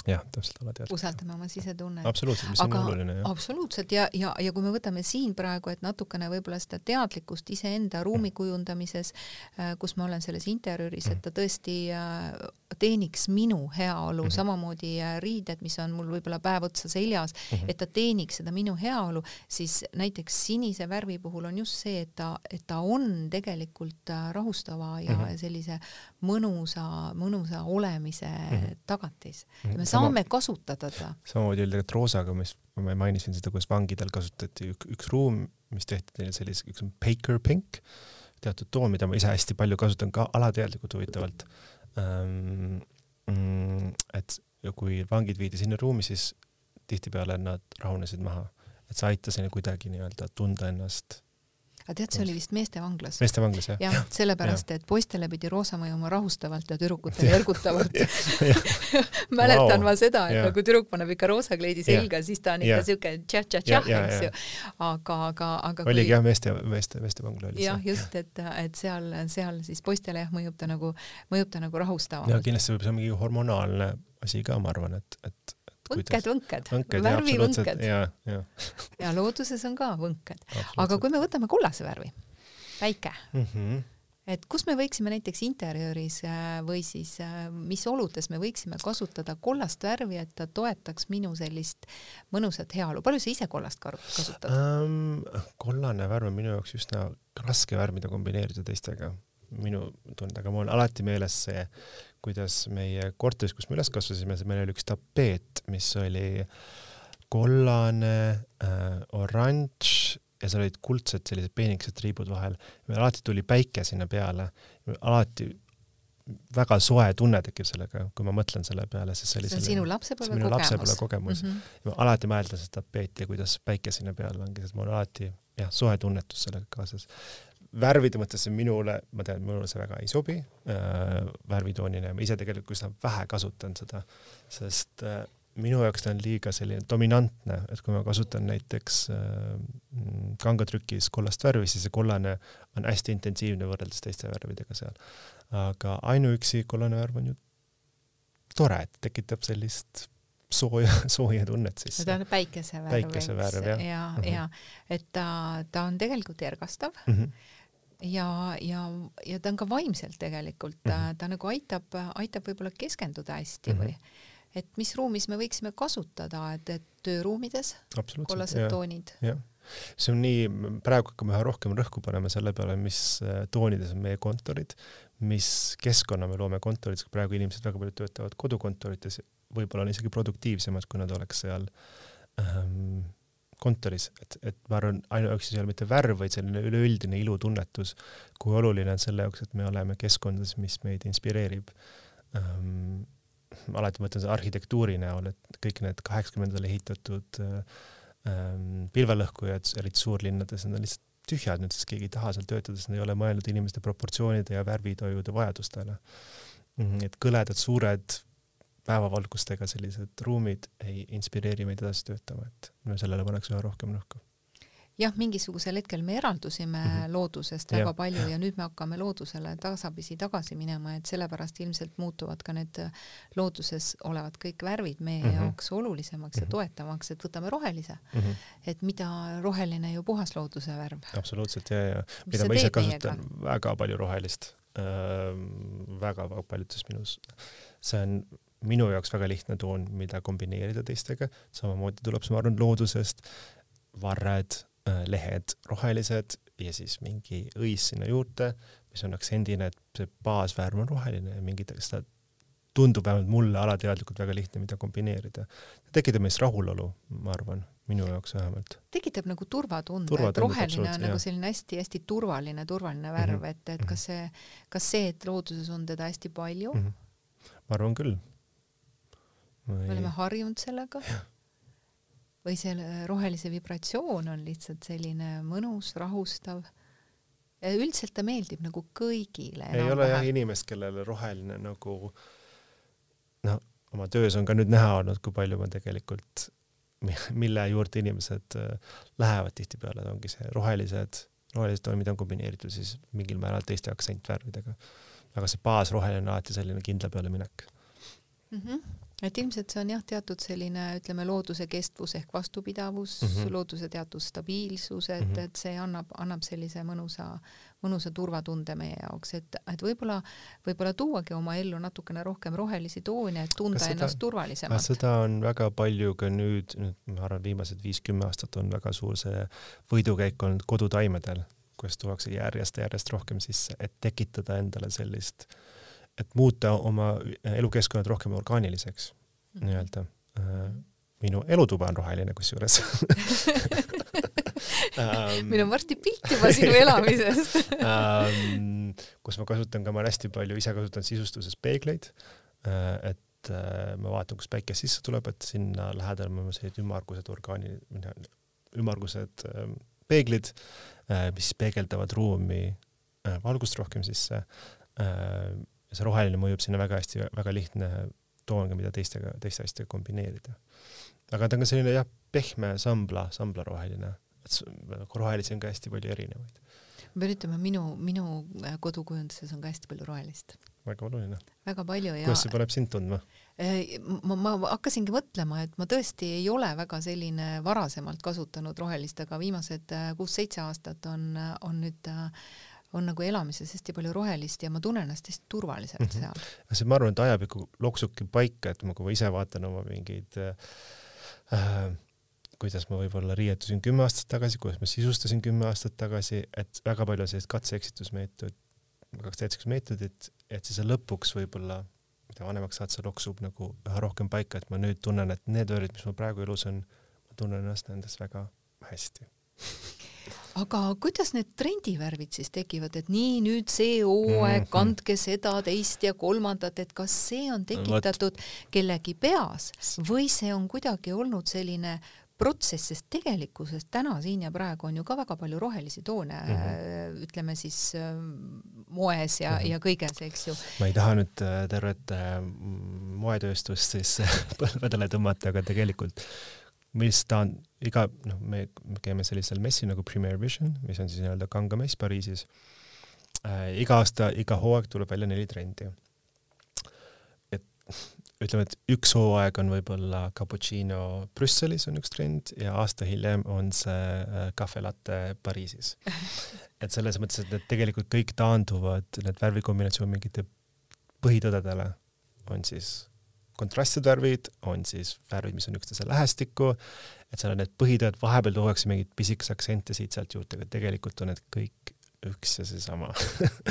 jah, täpselt alateadlikult. usaldame oma sisetunnet. absoluutselt, mis aga, on oluline. absoluutselt ja, ja, ja kui me võtame siin praegu, et natukene võib-olla seda teadlikkust iseenda ruumi kujundamises, äh, kus ma olen selles interjööris, et ta tõesti äh, teeniks minu heaolu mm, -hmm. samamoodi äh, riided, mis on mul võib-olla päev otsa seljas mm, -hmm. et ta teeniks seda minu heaolu, siis näiteks sinise värvi puhul on just see, et ta, et ta on tegelikult rahustava ja mm -hmm. sellise mõnusa, mõnusa olemise mm -hmm. tagatis mm. -hmm. Me saame Sama, kasutada ta. samamoodi oli roosaga, mis ma mainisin seda, kuidas vangidel kasutati üks, üks ruum, mis tehti neile sellise, üks on Baker Pink, teatud toon, mida ma ise hästi palju kasutan ka alateadlikult huvitavalt ähm,. et ja kui vangid viidi sinna ruumi, siis tihtipeale nad rahunesid maha, et see aitas neil kuidagi nii-öelda tunda ennast aga tead, see oli vist meestevanglas. meestevanglas jah? jah, sellepärast, et poistele pidi roosa mõjuma rahustavalt ja tüdrukutele ergutavalt mäletan wow. ma seda, et ja. kui tüdruk paneb ikka roosa kleidi selga, siis ta on ikka siuke tšah-tšah-tšah, eks ju. aga, aga, aga oligi kui... jah, meeste, meeste, meestevangla oli see. jah, just, et, et seal, seal siis poistele jah, mõjub ta nagu, mõjub ta nagu rahustavamalt. ja kindlasti võib see mingi hormonaalne asi ka, ma arvan, et, et võnked, võnked, värvivõnked. ja, ja. ja looduses on ka võnked. aga kui me võtame kollase värvi, päike mm, -hmm. et kus me võiksime näiteks interjööris äh, või siis äh, mis oludes me võiksime kasutada kollast värvi, et ta toetaks minu sellist mõnusat heaolu. palju sa ise kollast kasutad um,? kollane värv on minu jaoks üsna raske värv, mida kombineerida teistega minu tundega, mul on alati meeles see, kuidas meie korteris, kus me üles kasvasime, meil oli üks tapeet, mis oli kollane äh,, oranž ja seal olid kuldsed sellised peenikesed triibud vahel. meil alati tuli päike sinna peale, alati väga soe tunne tekib sellega, kui ma mõtlen selle peale, sest see oli see on sinu lapsepõlve kogemus. lapsepõlve kogemus mm. -hmm. ma alati mäletan seda tapeeti ja kuidas päike sinna peale langes, et mul on alati jah, soe tunnetus sellega kaasas värvide mõttes minule, ma tean, minule see väga ei sobi äh, värvitoonina ja ma ise tegelikult üsna vähe kasutan seda, sest äh, minu jaoks ta on liiga selline dominantne, et kui ma kasutan näiteks äh, kangatrükis kollast värvi, siis see kollane on hästi intensiivne võrreldes teiste värvidega seal. aga ainuüksi kollane värv on ju tore, et tekitab sellist sooja, sooja tunnet siis. ta on päikesevärv. päikesevärv jah. ja, ja, ja et ta, ta on tegelikult ergastav mm. -hmm ja, ja, ja ta on ka vaimselt tegelikult mm, -hmm. ta nagu aitab, aitab võib-olla keskenduda hästi mm -hmm. või et mis ruumis me võiksime kasutada, et, et tööruumides kollased toonid. see on nii, praegu hakkame üha rohkem rõhku panema selle peale, mis äh, toonides on meie kontorid, mis keskkonna me loome kontorites, praegu inimesed väga palju töötavad kodukontorites, võib-olla on isegi produktiivsemad, kui nad oleks seal ähm, kontoris, et, et ma arvan, ainuüksi ei ole mitte värv, vaid selline üleüldine ilutunnetus, kui oluline on selle jaoks, et me oleme keskkondades, mis meid inspireerib ähm,. alati mõtlen seda arhitektuuri näol, et kõik need kaheksakümnendatel ehitatud ähm, pilvelõhkujad, eriti suurlinnades, need on lihtsalt tühjad nüüd, sest keegi ei taha seal töötada, sest nad ei ole mõelnud inimeste proportsioonide ja värvitoijude vajadustele. Mhm, et kõledad, suured päevavalgustega sellised ruumid ei inspireeri meid edasi töötama, et me sellele paneks üha rohkem rõhku jah, mingisugusel hetkel me eraldusime mm -hmm. loodusest väga ja. palju ja nüüd me hakkame loodusele tasapisi tagasi minema, et sellepärast ilmselt muutuvad ka need looduses olevad kõik värvid meie mm -hmm. jaoks olulisemaks mm -hmm. ja mhm. toetavamaks, et võtame rohelise mm. -hmm. et mida roheline ju puhas looduse värv. absoluutselt ja, ja mida ma ise kasutan meiega? väga palju rohelist äh,, väga paljudes minus, see on minu jaoks väga lihtne toon, mida kombineerida teistega, samamoodi tuleb see, ma arvan, loodusest, varred Äh, lehed rohelised ja siis mingi õis sinna juurde, mis on aktsendina, et see baasvärv on roheline ja mingid, seda tundub vähemalt mulle alateadlikult väga lihtne, mida kombineerida. tekitab meist rahulolu, ma arvan, minu jaoks vähemalt. tekitab nagu turvatunde, et roheline on nagu selline hästi-hästi turvaline, turvaline värv mm, -hmm. et, et kas see, kas see, et looduses on teda hästi palju mm? -hmm. ma arvan küll. Me oleme harjunud sellega või see rohelise vibratsioon on lihtsalt selline mõnus, rahustav. üldiselt ta meeldib nagu kõigile. ei ole jah inimest, kellele roheline nagu noh, oma töös on ka nüüd näha olnud, kui palju ma tegelikult, mille juurde inimesed äh, lähevad tihtipeale, ongi see rohelised, rohelised toonid on kombineeritud siis mingil määral teiste aksentvärvidega. aga see baasroheline on alati selline kindla peale minek mm. -hmm et ilmselt see on jah, teatud selline, ütleme, looduse kestvus ehk vastupidavus mm, -hmm. looduse teatud stabiilsus, et mm, -hmm. et see annab, annab sellise mõnusa, mõnusa turvatunde meie jaoks, et, et võib-olla, võib-olla tuuagi oma ellu natukene rohkem rohelisi toone, et tunda seda, ennast turvalisemalt. seda on väga palju ka nüüd, nüüd ma arvan, viimased viis-kümme aastat on väga suur see võidukäik olnud kodutaimedel, kus tuuakse järjest-järjest rohkem sisse, et tekitada endale sellist äh, et muuta oma elukeskkonnad rohkem orgaaniliseks mm nii-öelda. Äh, minu elutuba on roheline kusjuures. Um, meil on varsti pilt juba sinu elamisest. Um, kus ma kasutan ka, ma olen hästi palju ise kasutanud sisustuses peegleid, äh, et äh, ma vaatan, kus päike sisse tuleb, et sinna lähedal on sellised ümmargused orgaani, ümmargused ähm, peeglid, mis peegeldavad ruumi valgust rohkem sisse ja see roheline mõjub sinna väga hästi, väga lihtne toon ka, mida teistega, teiste asjadega kombineerida. aga ta on ka selline jah, pehme sambla, samblaroheline, et nagu rohelisi on ka hästi palju erinevaid. ma pean ütlema, minu, minu äh, kodukujunduses on ka hästi palju rohelist. väga oluline. väga palju ja kuidas see paneb sind tundma? Äh, ma, ma hakkasingi mõtlema, et ma tõesti ei ole väga selline varasemalt kasutanud rohelist, aga viimased äh, kuus-seitse aastat on, on nüüd äh, on nagu elamises hästi palju rohelist ja ma tunnen ennast hästi turvaliselt mm -hmm. seal. see, ma arvan, et ajab ikka loksuki paika, et ma, kui ma ise vaatan oma mingeid äh, kuidas ma võib-olla riietusin kümme aastat tagasi, kuidas ma sisustasin kümme aastat tagasi, et väga palju sellist katse-eksitusmeetod, katse-eksitusmeetodit, et siis lõpuks võib-olla, mida vanemaks saad, see loksub nagu üha rohkem paika, et ma nüüd tunnen, et need värvid, mis mul praegu elus on, ma tunnen ennast nendes väga hästi aga kuidas need trendivärvid siis tekivad, et nii nüüd see hooaeg, mhm. kandke seda, teist ja kolmandat, et kas see on tekitatud kellegi peas või see on kuidagi olnud selline protsess, sest tegelikkuses täna siin ja praegu on ju ka väga palju rohelisi toone mm, -hmm. ütleme siis äh, moes ja mm, -hmm. ja kõiges, eks ju. ma ei taha nüüd äh, tervet äh, moetööstust siis põlvedele tõmmata, aga tegelikult mis ta on, iga, noh, me käime sellisel messil nagu Premier Vision, mis on siis nii-öelda kangamess Pariisis äh,. iga aasta, iga hooaeg tuleb välja neli trendi. et ütleme, et üks hooaeg on võib-olla cappuccino Brüsselis on üks trend ja aasta hiljem on see äh, cafe latte Pariisis. et selles mõttes, et need tegelikult kõik taanduvad, need värvikombinatsioon mingite põhitõdedele on siis kontrastsed värvid, on siis värvid, mis on üksteise lähestikku, et seal on need põhitõed, vahepeal tuuakse mingeid pisikesi aktsente siit-sealt juurde, aga tegelikult on need kõik üks ja seesama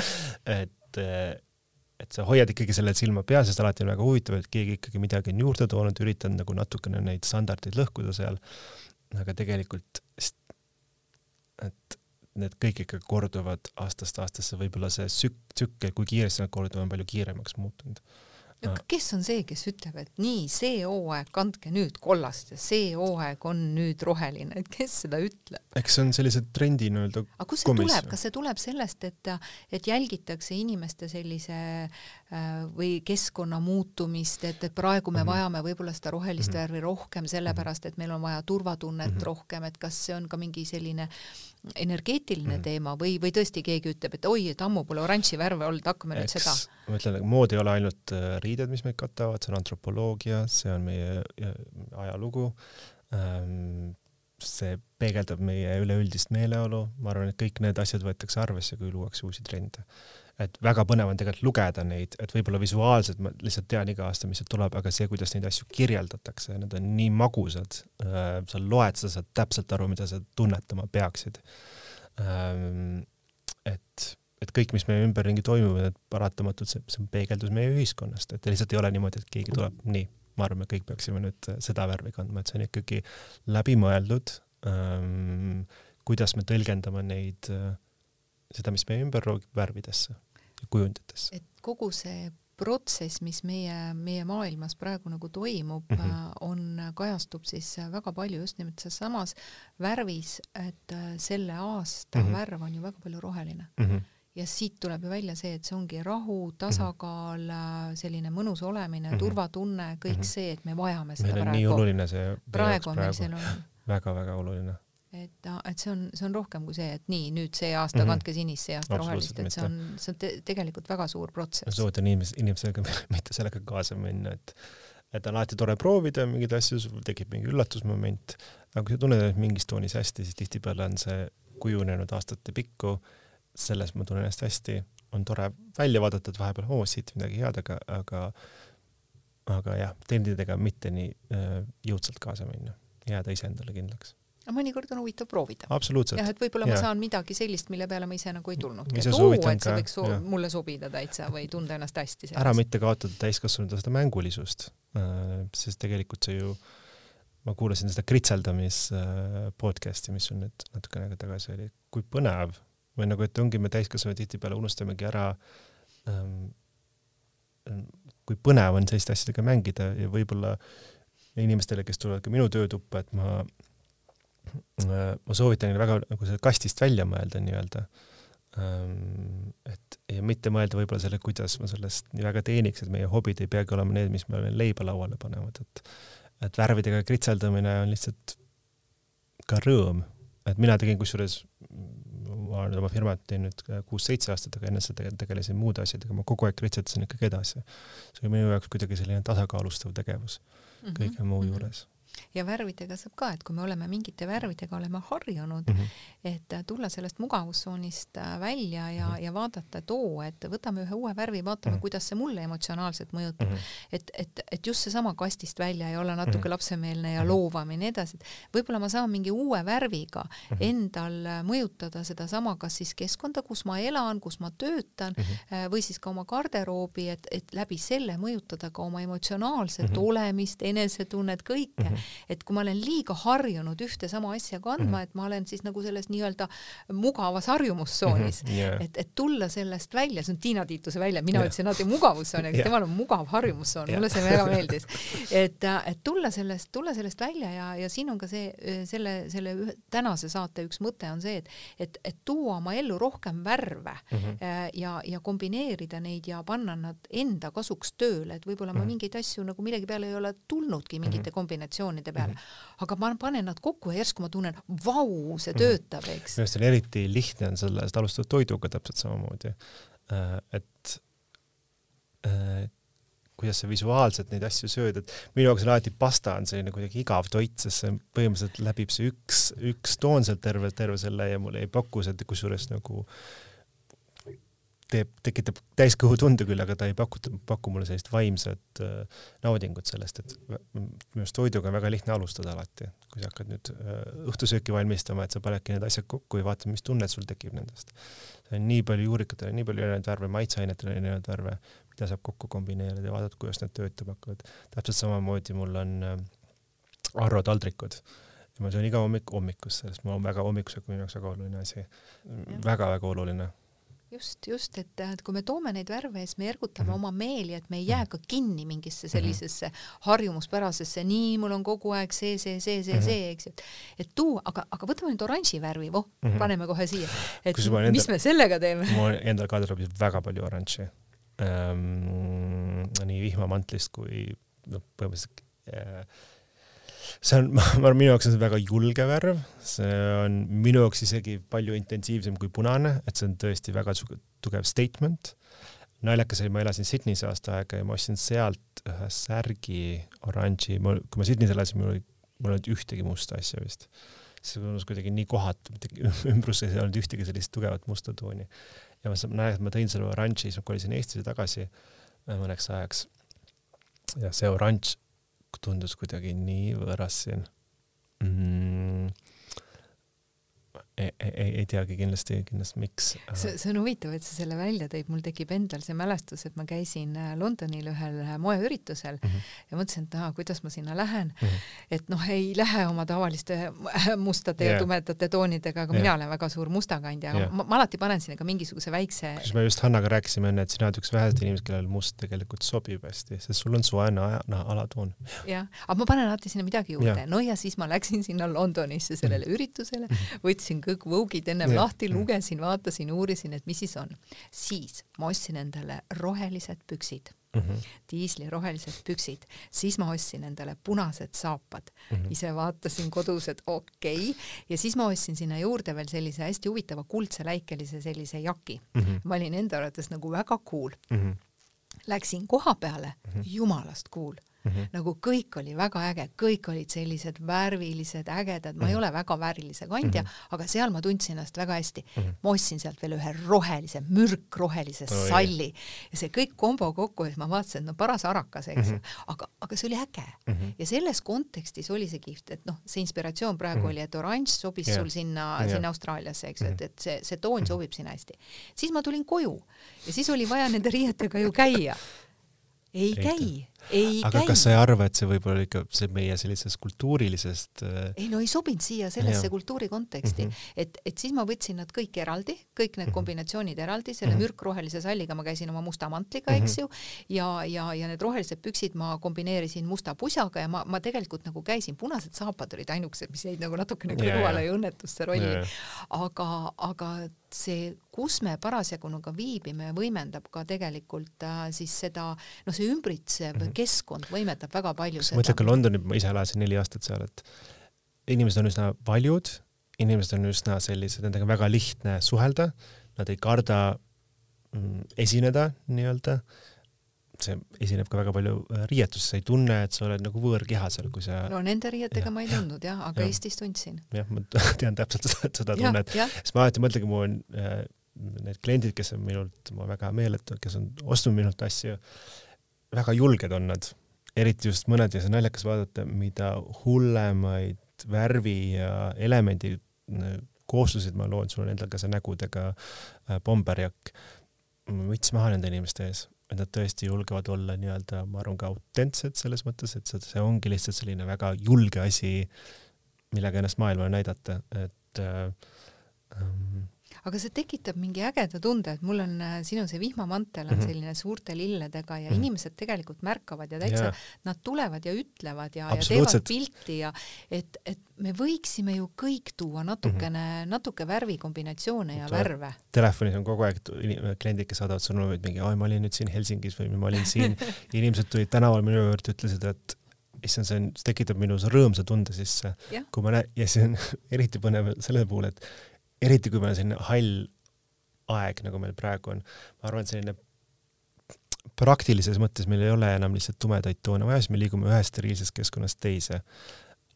et, et sa hoiad ikkagi sellel silma peal, sest alati on väga huvitav, et keegi ikkagi midagi on juurde toonud, üritanud nagu natukene neid standardeid lõhkuda seal. aga tegelikult, et need kõik ikka korduvad aastast aastasse, võib-olla see sük-, tsükkel, kui kiiresti nad korduvad, on palju kiiremaks muutunud kes on see, kes ütleb, et nii, see hooaeg kandke nüüd kollast ja see hooaeg on nüüd roheline, et kes seda ütleb? eks see on sellise trendi nii-öelda aga kust see tuleb, kas see tuleb sellest, et, et jälgitakse inimeste sellise äh, või keskkonna muutumist, et, et praegu me mm -hmm. vajame võib-olla seda rohelist mm -hmm. värvi rohkem sellepärast, et meil on vaja turvatunnet mm -hmm. rohkem, et kas see on ka mingi selline energeetiline mm. teema või, või tõesti keegi ütleb, et oi, et ammu pole oranži värve olnud, hakkame Eks, nüüd seda. ma ütlen, mood ei ole ainult äh, riided, mis meid katavad, see on antropoloogia, see on meie ajalugu ähm,, see peegeldab meie üleüldist meeleolu, ma arvan, et kõik need asjad võetakse arvesse, kui luuakse uusi trende. Et väga põnev on tegelikult lugeda neid, et võib-olla visuaalselt ma lihtsalt tean iga aasta, mis sealt tuleb, aga see, kuidas neid asju kirjeldatakse, need on nii magusad äh,, sa loed, sa saad täpselt aru, mida sa tunnetama peaksid ähm,. et et kõik, mis meie ümberringi toimub, et paratamatult see, see on peegeldus meie ühiskonnast, et lihtsalt ei ole niimoodi, et keegi tuleb nii, ma arvan, me kõik peaksime nüüd seda värvi kandma, et see on ikkagi läbimõeldud ähm,, kuidas me tõlgendame neid äh,, seda, mis meie ümber roogib, värvidesse kujunditesse. et kogu see protsess, mis meie, meie maailmas praegu nagu toimub mm, -hmm. on, kajastub siis väga palju just nimelt selles samas värvis, et äh, selle aasta mm -hmm. värv on ju väga palju roheline mm. -hmm ja siit tuleb ju välja see, et see ongi rahu, tasakaal, mhm. selline mõnus olemine mm, -hmm. turvatunne, kõik mm -hmm. see, et me vajame seda meil praegu. nii oluline see praegu on meil see oluline. väga-väga oluline. Et, et see on, see on rohkem kui see, et nii, nüüd see aasta mm -hmm. kandke sinist, see aasta rohelist, et see on, see on te tegelikult väga suur protsess. ma soovitan inimes-, inimesega mitte sellega kaasa minna, et et on alati tore proovida mingeid asju, sul tekib mingi üllatusmoment, aga kui sa tunned ennast mingis toonis hästi, siis tihtipeale on see kujunenud aastate pikku selles ma tunnen ennast hästi, on tore välja vaadata, et vahepeal, oo, siit midagi head, aga, aga aga jah, trendidega mitte nii äh, jõudsalt kaasa minna, jääda iseendale kindlaks aga mõnikord on huvitav proovida. jah, et võib-olla ma saan midagi sellist, mille peale ma ise nagu ei tulnudki, et oo, et see võiks so mulle sobida täitsa või tunda ennast hästi selles. ära mitte kaotada täiskasvanute seda mängulisust äh,, sest tegelikult see ju, ma kuulasin seda kritseldamis äh, podcast'i, mis sul nüüd natukene aega tagasi oli, kui põnev. Või nagu, et ongi me täiskasvanud tihtipeale unustamegi ära ähm, kui põnev on selliste asjadega mängida ja võib-olla inimestele, kes tulevad ka minu töötuppa, et ma ma soovitan neile väga nagu selle kastist välja mõelda nii-öelda ähm,. et ja mitte mõelda võib-olla selle, kuidas ma sellest nii väga teeniks, et meie hobid ei peagi olema need, mis meile leiba lauale panevad, et et värvidega kritseldamine on lihtsalt ka rõõm, et mina tegin kusjuures ma nüüd oma firmat teen nüüd kuus-seitse aastat, aga enne seda tegelesin muude asjadega, ma kogu aeg ritsetasin ikkagi edasi. see oli minu jaoks kuidagi selline tasakaalustav tegevus mm -hmm. kõige muu mhm. juures ja värvidega saab ka, et kui me oleme mingite värvidega oleme harjunud mm, -hmm. et tulla sellest mugavustsoonist äh, välja ja mm, -hmm. ja vaadata, et oo, et võtame ühe uue värvi, vaatame mm, -hmm. kuidas see mulle emotsionaalselt mõjutab mm. -hmm. et, et, et just seesama kastist välja ei ole natuke mm -hmm. lapsemeelne ja mhm. loovam ja nii edasi, et võib-olla ma saan mingi uue värviga mm -hmm. endal äh, mõjutada sedasama, kas siis keskkonda, kus ma elan, kus ma töötan mm -hmm. või siis ka oma garderoobi, et, et läbi selle mõjutada ka oma emotsionaalset mm -hmm. olemist, enesetunnet, kõike mm. -hmm et kui ma olen liiga harjunud ühte sama asja kandma mm, -hmm. et ma olen siis nagu selles nii-öelda mugavas harjumustsoonis mm, -hmm. yeah. et, et tulla sellest välja, see on Tiina Tiituse välja, mina yeah. ütlesin alati mugavustsoon, aga yeah. temal on mugav harjumustsoon yeah., mulle see väga meeldis. et, et tulla sellest, tulla sellest välja ja, ja siin on ka see, selle, selle ühe, tänase saate üks mõte on see, et, et, et tuua oma ellu rohkem värve mm -hmm. ja, ja kombineerida neid ja panna nad enda kasuks tööle, et võib-olla mm -hmm. ma mhm. mingeid asju nagu millegi peale ei ole tulnudki mingite mm -hmm. kombinatsioonide organisatsioonide peale mm. -hmm. aga ma panen nad kokku ja järsku ma tunnen, vau, see mhm. töötab, eks. minu arust on eriti lihtne on sellest alustada toiduga täpselt samamoodi. Äh, et äh, kuidas sa visuaalselt neid asju sööd, et minu jaoks on alati pasta on selline kuidagi igav toit, sest see põhimõtteliselt läbib see üks, üks toon sealt terve, terve selle ja mulle ei paku seda kusjuures nagu äh, teeb, tekitab täiskõhutunde küll, aga ta ei paku, paku mulle sellist vaimset äh, naudingut sellest, et minu arust toiduga on väga lihtne alustada alati, kui sa hakkad nüüd äh, õhtusööki valmistama, et sa panedki need asjad kokku ja vaatad, mis tunned sul tekib nendest. on nii palju juurikatel, nii palju erinevaid värve, maitseainetel erinevaid värve, mida saab kokku kombineerida ja vaadata, kuidas need töötama hakkavad. täpselt samamoodi mul on äh, Arro taldrikud ja ma söön iga hommik hommikusse, sest mul on väga hommikusöök minu jaoks väga oluline asi väga,. väga-väga oluline just, just, et, et kui me toome neid värve, siis me ergutame mm -hmm. oma meeli, et me ei jää ka kinni mingisse mhm. sellisesse mm -hmm. harjumuspärasesse, nii, mul on kogu aeg see, see, see, see mm, -hmm. see, eks ju. et tuua, aga, aga võtame nüüd oranži värvi, voh mm, -hmm. paneme kohe siia. et mis endal, me sellega teeme? mul endal garderoobis väga palju oranži ähm,. nii vihmamantlist kui noh, põhimõtteliselt äh, see on, minu jaoks on see väga julge värv, see on minu jaoks isegi palju intensiivsem kui punane, et see on tõesti väga tugev statement. naljakas oli, ma elasin Sydneys aasta aega ja ma ostsin sealt ühe särgi oranži, mul, kui ma Sydneys elasin, mul oli, mul ei olnud ühtegi musta asja vist. see tundus kuidagi nii kohatu, ümbruses ei olnud ühtegi sellist tugevat musta tooni. ja ma näen, et ma tõin selle oranži, siis ma kolisin Eestisse tagasi mõneks ajaks. ja see oranž tundus kuidagi nii võõras siin. Mm ei, ei, ei teagi kindlasti, kindlasti miks. see, see on huvitav, et sa selle välja tõid, mul tekib endal see mälestus, et ma käisin äh, Londonil ühel äh, moeüritusel mm -hmm. ja mõtlesin, et aa, kuidas ma sinna lähen mm. -hmm. et noh, ei lähe oma tavaliste äh, mustade yeah. ja tumedate toonidega, aga yeah. mina olen väga suur mustakandja, aga yeah. ma, ma alati panen sinna ka mingisuguse väikse. kus me just Hannaga rääkisime enne, et sina oled üks väheseid inimesi, kellel must tegelikult sobib hästi, sest sul on soe naha alatoon. jah, aga ma panen alati sinna midagi juurde yeah., no ja siis ma läksin sinna Londonisse sellele mm -hmm. üritusele, võtsin kõik Vogue'id ennem yeah. lahti, lugesin, vaatasin, uurisin, et mis siis on. siis ma ostsin endale rohelised püksid mm -hmm. diislirohelised püksid, siis ma ostsin endale punased saapad mm, -hmm. ise vaatasin kodus, et okei okay., ja siis ma ostsin sinna juurde veel sellise hästi huvitava kuldse läikelise sellise jaki mm. -hmm. ma olin enda arvates nagu väga cool mm. -hmm. Läksin koha peale mm, -hmm. jumalast cool Mm -hmm. nagu kõik oli väga äge, kõik olid sellised värvilised, ägedad, ma mm -hmm. ei mhm. ole väga värvilise kandja mm, -hmm. aga seal ma tundsin ennast väga hästi mm. -hmm. ma ostsin sealt veel ühe rohelise, mürkrohelise oh, salli ja see kõik kombo kokku ja siis ma vaatasin, et no paras arakas, eks ju mm -hmm., aga, aga see oli äge mm. -hmm. ja selles kontekstis oli see kihvt, et noh, see inspiratsioon praegu mm -hmm. oli, et oranž sobis yeah. sul sinna yeah., sinna Austraaliasse, eks ju mm -hmm., et, et see, see toon -hmm. sobib sinna hästi. siis ma tulin koju ja siis oli vaja nende riietega ju käia ei käi, ei aga käi. kas sa ei arva, et see võib olla ikka see meie sellisest kultuurilisest äh... ei no ei sobinud siia sellesse ja. kultuuri konteksti mm, -hmm. et, et siis ma võtsin nad kõik eraldi, kõik need mm -hmm. kombinatsioonid eraldi, selle mm -hmm. mürkrohelise salliga ma käisin oma musta mantliga mm, -hmm. eks ju, ja, ja, ja need rohelised püksid ma kombineerisin musta pusaga ja ma, ma tegelikult nagu käisin, punased saapad olid ainukesed, mis jäid nagu natukene kõrvale ja õnnetusse rolli. aga, aga see, kus me parasjagu nagu viibime, võimendab ka tegelikult äh, siis seda, noh, see ümbritsev mm -hmm. Keskkond võimendab väga palju seda. mõtle ka Londoni, ma ise elasin neli aastat seal, et inimesed on üsna valjud, inimesed on üsna sellised, nendega on väga lihtne suhelda, nad ei karda mm, esineda nii-öelda see esineb ka väga palju äh, riietuses, sa ei tunne, et sa oled nagu võõrkeha seal, kui sa no nende riietega ja. ma ei tundnud jah, aga ja. Eestis tundsin. jah, ma tean täpselt seda, seda tunnet, sest ma alati mõtlengi, mul on äh, need kliendid, kes on minult, on väga hea meel, et kes on ostnud minult asju, väga julged on nad, eriti just mõned ja see on naljakas vaadata, mida hullemaid värvi ja elemendi koosluseid ma loon, sul on endal ka see nägudega äh, bomberjakk, müts maha nende inimeste ees et nad tõesti julgevad olla nii-öelda, ma arvan, ka autentsed selles mõttes, et see ongi lihtsalt selline väga julge asi, millega ennast maailmale näidata, et äh, ähm, aga see tekitab mingi ägeda tunde, et mul on äh, sinu see vihmamantel on mm -hmm. selline suurte lilledega ja mm -hmm. inimesed tegelikult märkavad ja täitsa yeah. nad tulevad ja ütlevad ja, ja teevad pilti ja et, et me võiksime ju kõik tuua natukene mm, -hmm. natuke värvikombinatsioone ja värve. Telefonis on kogu aeg kliendid, kes saadavad sõnumeid mingi, oi, ma olin nüüd siin Helsingis või ma olin siin inimesed tulid tänaval minu juurde, ütlesid, et issand, see on, see tekitab minus rõõmsa tunde sisse, kui ma näen ja see on eriti põnev selle puhul, et eriti kui meil on selline hall aeg, nagu meil praegu on, ma arvan, et selline praktilises mõttes meil ei ole enam lihtsalt tumedaid toone vaja, siis me liigume ühest steriilsest keskkonnast teise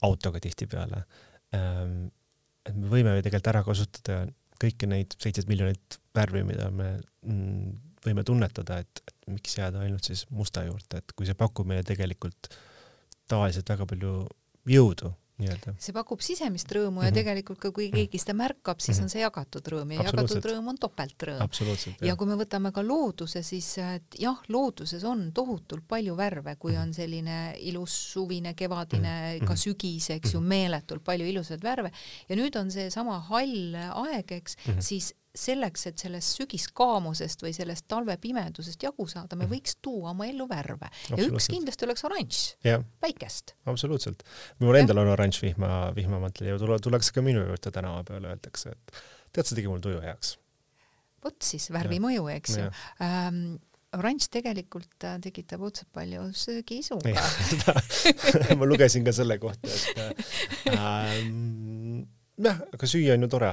autoga tihtipeale. Ehm, et me võime ju tegelikult ära kasutada kõiki neid seitset miljonit värvi, mida me mm, võime tunnetada, et, et miks jääda ainult siis musta juurde, et kui see pakub meile tegelikult tavaliselt väga palju jõudu nii-öelda. see pakub sisemist rõõmu mm -hmm. ja mhm. tegelikult ka kui keegi seda märkab, siis mm -hmm. on see jagatud rõõm ja jagatud rõõm on topeltrõõm. ja kui me võtame ka looduse, siis jah, looduses on tohutult palju värve, kui mm -hmm. on selline ilus suvine, kevadine mm, -hmm. ka sügis, eks ju, mhm. meeletult palju ilusaid värve ja nüüd on seesama hall aeg, eks mm, -hmm. siis selleks, et sellest sügiskaamusest või sellest talvepimedusest jagu saada, me mhm. võiks tuua oma ellu värve ja üks kindlasti oleks oranž, päikest. absoluutselt. minul endal on oranž vihma, vihmamantel ja tule, tullakse ka minu juurde tänava peale, öeldakse, et tead, see tegi mul tuju heaks. vot siis värvi ja. mõju, eks ju ähm, oranž tegelikult äh, tekitab õudselt palju söögiisuga. ma lugesin ka selle kohta, et ähm, jah, aga süüa on ju tore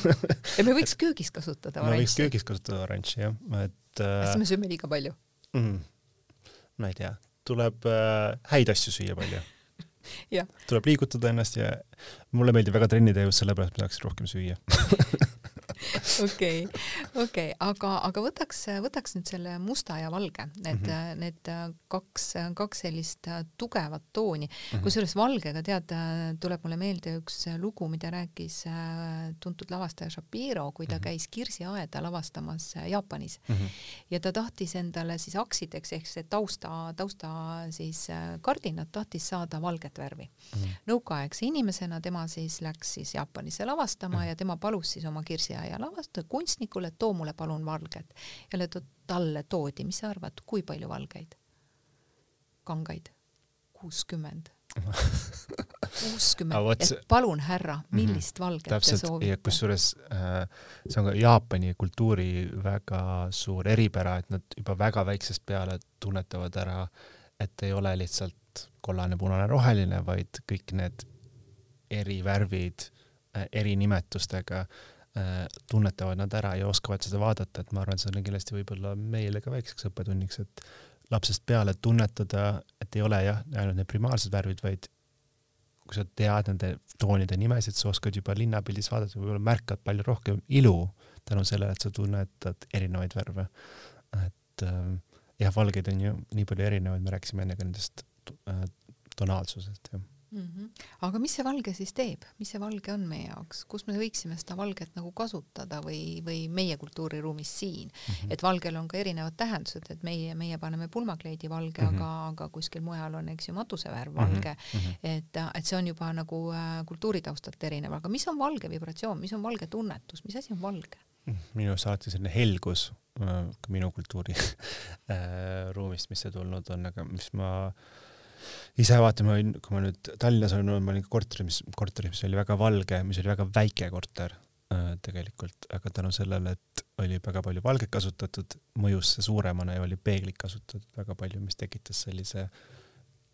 ja me võiks köögis kasutada oranži. me võiks köögis kasutada oranži jah, et äh,. kas me sööme liiga palju mm,? ma ei tea, tuleb äh, häid asju süüa palju tuleb liigutada ennast ja mulle meeldib väga trenni teha just sellepärast, et ma tahaks rohkem süüa okei, okei, aga, aga võtaks, võtaks nüüd selle musta ja valge, need mm, -hmm. need kaks, kaks sellist tugevat tooni mm -hmm.. kusjuures valgega tead, tuleb mulle meelde üks lugu, mida rääkis äh, tuntud lavastaja Shapiro, kui ta mm -hmm. käis Kirsiaeda lavastamas Jaapanis mm. -hmm. ja ta tahtis endale siis aksideks ehk see tausta, tausta siis äh, kardinat tahtis saada valget värvi mm -hmm.. nõukaaegse inimesena tema siis läks siis Jaapanisse lavastama mm -hmm. ja tema palus siis oma Kirsiaia ja lavastada kunstnikule, too mulle palun valget. jälle talle toodi, mis sa arvad, kui palju valgeid? kangaid? kuuskümmend kuuskümmend, et palun härra, millist mm -hmm. valget Täpselt, te soovite? kusjuures äh, see on ka Jaapani kultuuri väga suur eripära, et nad juba väga väiksest peale tunnetavad ära, et ei ole lihtsalt kollane, punane, roheline, vaid kõik need eri värvid äh, eri nimetustega tunnetavad nad ära ja oskavad seda vaadata, et ma arvan, see on kindlasti võib-olla meile ka väikseks õppetunniks, et lapsest peale tunnetada, et ei ole jah, ainult need primaarsed värvid, vaid kui sa tead nende toonide nimesid, sa oskad juba linnapildis vaadata, võib-olla märkad palju rohkem ilu tänu sellele, et sa tunnetad erinevaid värve. et äh, jah, valgeid on ju nii palju erinevaid, me rääkisime enne ka nendest äh, tonaalsusest, jah mm. -hmm. aga mis see valge siis teeb, mis see valge on meie jaoks, kus me võiksime seda valget nagu kasutada või, või meie kultuuriruumis siin mm, -hmm. et valgel on ka erinevad tähendused, et meie, meie paneme pulmakleidi valge mm, -hmm. aga, aga kuskil mujal on, eks ju, matusevärv valge mm, -hmm. et, et see on juba nagu äh, kultuuritaustalt erinev, aga mis on valge vibratsioon, mis on valge tunnetus, mis asi on valge? minu arust alati selline helgus äh, minu kultuuri äh, ruumist, mis see tulnud on, aga mis ma äh, ise vaata, ma olin, kui ma nüüd Tallinnas olin, ma olin korteris, mis, korteris, mis oli väga valge, mis oli väga väike korter äh, tegelikult, aga tänu sellele, et oli väga palju valget kasutatud, mõjus see suuremana ja oli peeglit kasutatud väga palju, mis tekitas sellise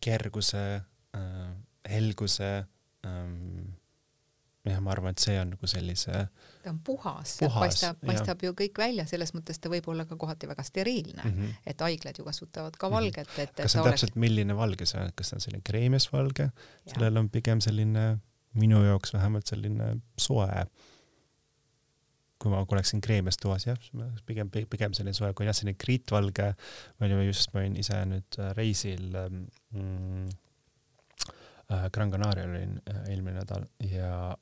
kerguse äh,, helguse ähm, jah, ma arvan, et see on nagu sellise ta on puhas, puhas, paistab, paistab ju kõik välja, selles mõttes ta võib olla ka kohati väga steriilne mm, -hmm. et haiglad ju kasutavad ka mhm. valget, et, et kas see on täpselt oleks..., milline valge see on, kas see on selline kreemesvalge, sellel on pigem selline, minu jaoks vähemalt selline soe. Kui ma oleksin kreemias toas, jah, pigem, pigem selline soe, kui jah, selline kriitvalge, ma olin just, ma olin ise nüüd äh, reisil mm, äh, Gran Canarial olin äh, eelmine nädal ja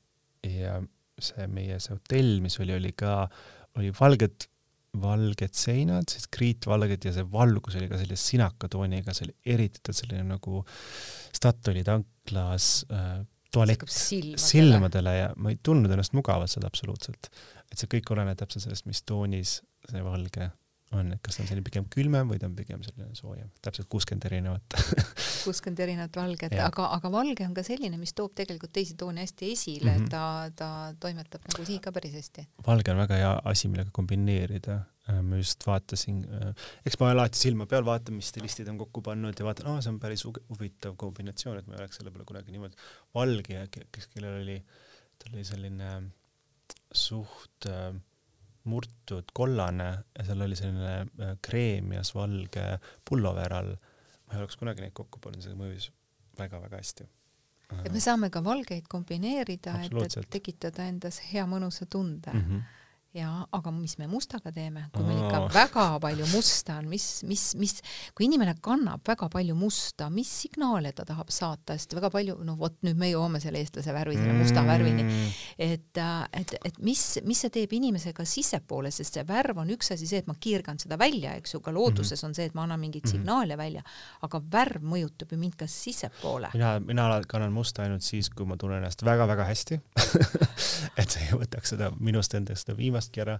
ja see meie see hotell, mis oli, oli ka, oli valged, valged seinad, siis kriitvalged ja see valgus oli ka sellise sinaka tooniga, see oli eriti selline nagu Statoili tanklas äh, tualett silmadele. silmadele ja ma ei tundnud ennast mugavalt seal absoluutselt. et see kõik oleneb täpselt sellest, mis toonis see valge on, et kas ta on selline pigem külmem või ta on pigem selline soojem, täpselt kuuskümmend erinevat kuuskümmend erinevat valget, aga, aga valge on ka selline, mis toob tegelikult teisi toone hästi esile mm, -hmm. ta, ta toimetab nagu siin ka päris hästi. valge on väga hea asi, millega kombineerida. Äh, ma just vaatasin, äh, eks ma alati silma peal vaatan, mis stilistid on kokku pannud ja vaatan, aa, see on päris huvitav kombinatsioon, et ma ei oleks selle peale kunagi niimoodi valge kes, kellel oli, tal oli selline suht äh, murtud kollane ja seal oli selline äh, kreemias valge pullover all. ma ei oleks kunagi neid kokku pannud, see mõjus väga-väga hästi. et me saame ka valgeid kombineerida, et, et tekitada endas hea mõnusa tunde mm. -hmm ja aga mis me mustaga teeme, kui meil ikka väga palju musta on, mis, mis, mis, kui inimene kannab väga palju musta, mis signaale ta tahab saata, sest väga palju, no vot nüüd me jõuame selle eestlase värvi, selle musta värvini, et, et, et mis, mis see teeb inimesega sissepoole, sest see värv on üks asi, see, et ma kiirgan seda välja, eks ju, ka looduses on see, et ma annan mingeid signaale välja, aga värv mõjutab ju mind ka sissepoole. mina, mina kannan musta ainult siis, kui ma tunnen ennast väga-väga hästi. Et see ei võtaks seda minust endast seda viimastki ära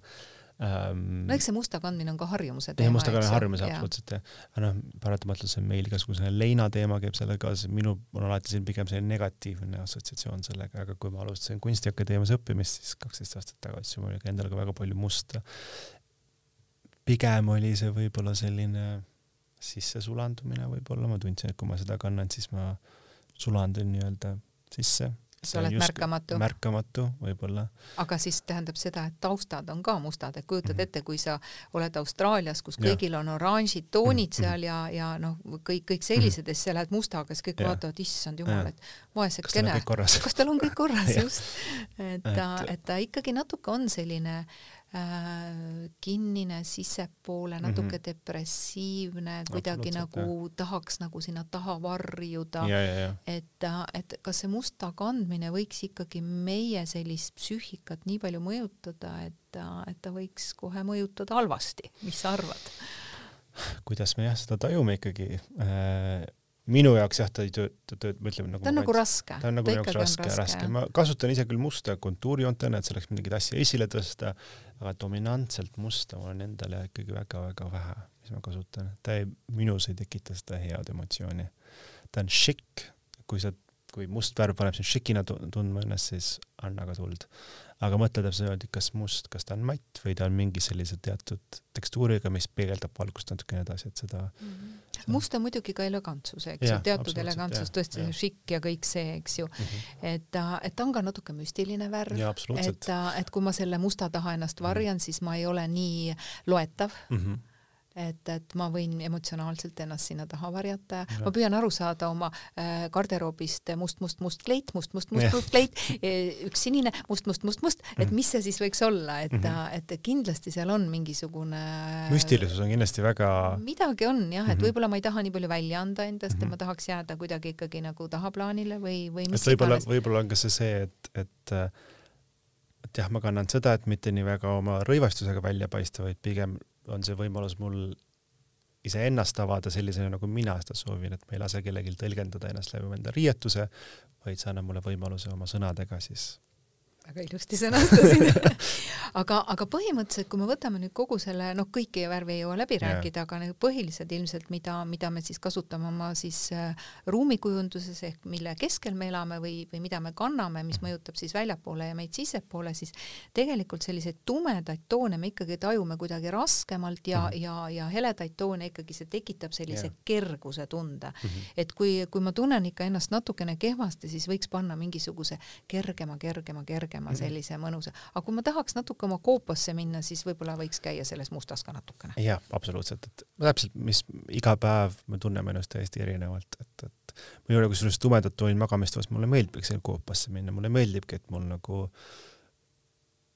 ähm, no eks see musta kandmine on ka harjumuse teema. musta kannan harjumus Jaa. absoluutselt jah. aga noh, paratamatult see meil igasugune leina teema käib sellega kaasas, minul on alati siin pigem selline negatiivne assotsiatsioon sellega, aga kui ma alustasin kunstiakadeemias õppimist, siis kaksteist aastat tagasi, mul oli ka endal ka väga palju musta. pigem oli see võib-olla selline sissesulandumine võib-olla, ma tundsin, et kui ma seda kannan, siis ma sulandun nii-öelda sisse. Sa oled märkamatu. märkamatu võib-olla. aga siis tähendab seda, et taustad on ka mustad, et kujutad Mhm. ette, kui sa oled Austraalias, kus kõigil on oranžid toonid Mhm. seal ja, ja noh, kõik, kõik sellised ja siis sa lähed mustaga, siis kõik Jah. vaatavad, issand jumal, et vaesekene kas tal on kõik korras just, et ta, et ta ikkagi natuke on selline äh, kinnine sissepoole, Mhm. natuke depressiivne, kuidagi nagu tahaks nagu sinna taha varjuda ja, ja. et, et kas see musta kandmine võiks ikkagi meie sellist psüühikat nii palju mõjutada, et, et ta võiks kohe mõjutada halvasti, mis sa arvad? kuidas me jah seda tajume ikkagi äh, minu jaoks jah, ta ei tööta, tööt-, ma ütlen nagu ta on nagu raske. ta on nagu jaoks raske, raske. ma kasutan ise küll musta kontuurjoontena, et selleks mingeid asju esile tõsta, aga dominantselt musta mul on endale ikkagi väga-väga vähe, mis ma kasutan. ta ei, minus ei tekita seda head emotsiooni. ta on šikk, kui sa, kui must värv paneb sind šikina tundma ennast, siis anna aga tuld. Aga mõtle täpselt, kas must, kas ta on matt või ta on mingi sellise teatud tekstuuriga, mis peegeldab valgust natukene edasi, et seda mm. -hmm must on muidugi ka elegantsus, eks ju, teatud elegantsus, tõesti see šikk ja kõik see, eks ju mm. -hmm. et ta, et ta on ka natuke müstiline värv. et ta, et kui ma selle musta taha ennast varjan, siis ma ei ole nii loetav Mm -hmm. Et, et ma võin emotsionaalselt ennast sinna taha varjata ja ma püüan aru saada oma äh, garderoobist must, must, must kleit, must, must, must, must kleit, üks sinine, must, must, must, must, et Mhm. mis see siis võiks olla, et Mhm. mm, -hmm. et kindlasti seal on mingisugune müstilisus on kindlasti väga midagi on jah, et Mhm. võib-olla ma ei taha nii palju välja anda endast mm -hmm. ja Mhm. ma tahaks jääda kuidagi ikkagi nagu tahaplaanile või, või et mis võib-olla, iganes. võib-olla on ka see see, et, et äh, et jah, ma kannan seda, et mitte nii väga oma rõivastusega välja paista, vaid pigem on see võimalus mul iseennast avada sellisena, nagu mina seda soovin, et ma ei lase kellelgi tõlgendada ennast läbi enda riietuse, vaid see annab mulle võimaluse oma sõnadega siis väga ilusti sõnastasid aga, aga põhimõtteliselt, kui me võtame nüüd kogu selle, noh, kõiki värve ei jõua läbi Jaa. rääkida, aga need põhilised ilmselt, mida, mida me siis kasutame oma siis äh, ruumikujunduses ehk mille keskel me elame või, või mida me kanname, mis mõjutab siis väljapoole ja meid sissepoole, siis tegelikult selliseid tumedaid toone me ikkagi tajume kuidagi raskemalt ja Mhm. mm, -hmm. ja, ja heledaid toone ikkagi see tekitab sellise Jaa. kerguse tunde mm. -hmm. et kui, kui ma tunnen ikka ennast natukene kehvasti, siis võiks panna mingisuguse kergema, kergema, kergema mm Mhm. -hmm. sellise mõnusa, aga kui ma tahaks natuke oma koopasse minna, siis võib-olla võiks käia selles mustas ka natukene. jah, absoluutselt, et täpselt, mis iga päev me tunneme ennast täiesti erinevalt, et, et minule kusjuures tumedad toonid magamistoas, mulle meeldibki seal koopasse minna, mulle meeldibki, et mul nagu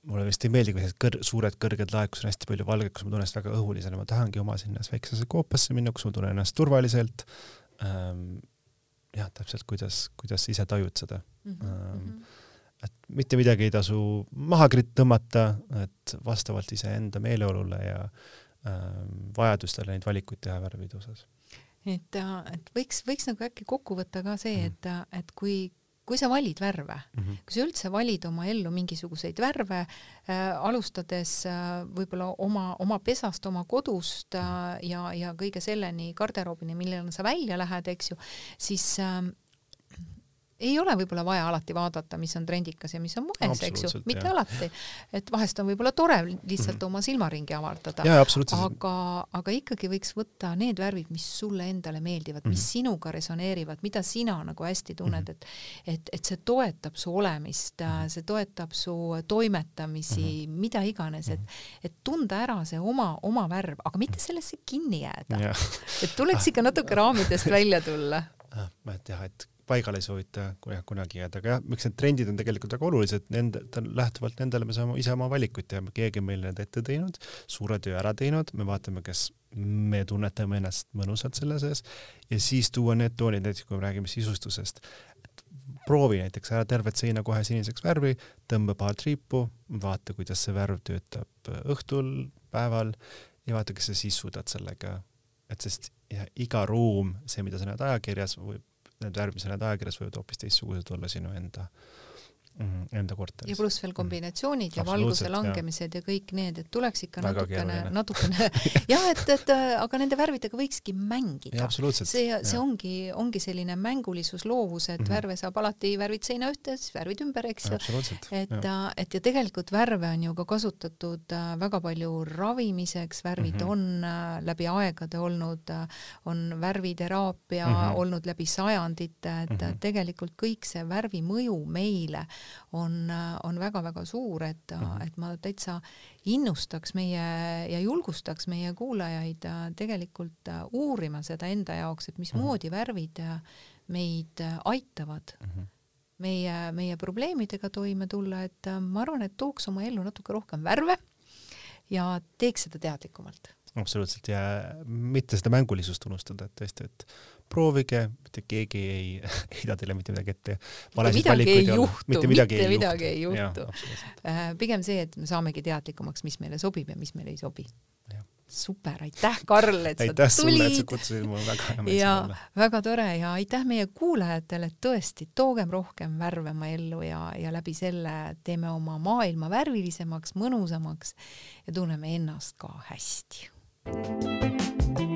mulle vist ei meeldi, kui sellised kõr-, suured kõrged laed, kus on hästi palju valget, kus ma tunnen ennast väga õhulisena, ma tahangi oma sinna väiksesse koopasse minna, kus ma tunnen ennast turvaliselt. Ähm,. jah, täpselt, kuidas, kuidas ise tajud seda Mhm, Ähm, et mitte midagi ei tasu maha tõmmata, et vastavalt iseenda meeleolule ja ähm, vajadustele neid valikuid teha värvide osas. et, et võiks, võiks nagu äkki kokku võtta ka see, Mhm. et, et kui, kui sa valid värve, kui sa üldse valid oma ellu mingisuguseid värve äh,, alustades äh, võib-olla oma, oma pesast, oma kodust äh, ja, ja kõige selleni garderoobini, millele sa välja lähed, eks ju, siis äh, ei ole võib-olla vaja alati vaadata, mis on trendikas ja mis on moes, eks ju mitte jah. alati. et vahest on võib-olla tore lihtsalt Mhm. oma silmaringi avardada, aga, aga ikkagi võiks võtta need värvid, mis sulle endale meeldivad mm, -hmm. mis Mhm. sinuga resoneerivad, mida sina nagu hästi tunned Mhm. mm, -hmm. et, et, et see toetab su olemist mm, Mhm. -hmm. see toetab su toimetamisi mm, -hmm. mida iganes, et, et tunda ära see oma, oma värv, aga mitte sellesse kinni jääda, jah, et tuleks ikka natuke raamidest välja tulla. et jah, et paigale ei soovita jah, kunagi jääda, aga jah, miks need trendid on tegelikult väga olulised, nende, lähtuvalt nendele me saame ise oma valikuid teha, keegi on meile need ette teinud, suure töö ära teinud, me vaatame, kas me tunnetame ennast mõnusalt selle sees ja siis tuua need toonid, näiteks kui me räägime sisustusest, proovi näiteks ära tervet seina kohe siniseks värvi, tõmba paar triipu, vaata, kuidas see värv töötab õhtul, päeval ja vaata, kas sa siis suudad sellega, et sest ja iga ruum, see, mida sa näed ajakirjas, võib, need näed ajakirjas, võivad hoopis teistsugused olla sinu enda äh, Mhm, enda korteris. ja pluss veel kombinatsioonid ja valguse langemised ja. ja kõik need, et tuleks ikka Väga natukene, natukene jah, et, et aga nende värvidega võikski mängida. see, see ongi, ongi selline mängulisus, loovus, et mm -hmm. värve saab alati, värvid seina ühte, siis värvid ümber, eks ju. et, et ja tegelikult värve on ju ka kasutatud äh, väga palju ravimiseks, värvid mm -hmm. on äh, läbi aegade olnud, äh, on värviteraapia mm -hmm. olnud läbi sajandite, et mm -hmm. tegelikult kõik see värvi mõju meile on, on väga-väga suur, et -hmm. et ma täitsa innustaks meie ja julgustaks meie kuulajaid äh, tegelikult äh, uurima seda enda jaoks, et mismoodi -hmm. värvid äh, meid aitavad -hmm. meie, meie probleemidega toime tulla, et ma arvan, et tooks oma ellu natuke rohkem värve ja teeks seda teadlikumalt absoluutselt ja mitte seda mängulisust unustada, et tõesti, et proovige, mitte keegi ei heida teile mitte midagi ette. mitte midagi ei juhtu, mitte midagi ei midagi juhtu, ei juhtu.. Äh, pigem see, et me saamegi teadlikumaks, mis meile sobib ja mis meile ei sobi. super, aitäh, Karl, et aitäh sa tulid. sulle, et sa kutsusid, mul on väga hea meel siin olla. väga tore ja aitäh meie kuulajatele, et tõesti, toogem rohkem värve oma ellu ja, ja läbi selle teeme oma maailma värvilisemaks, mõnusamaks ja tunneme ennast ka hästi. thank you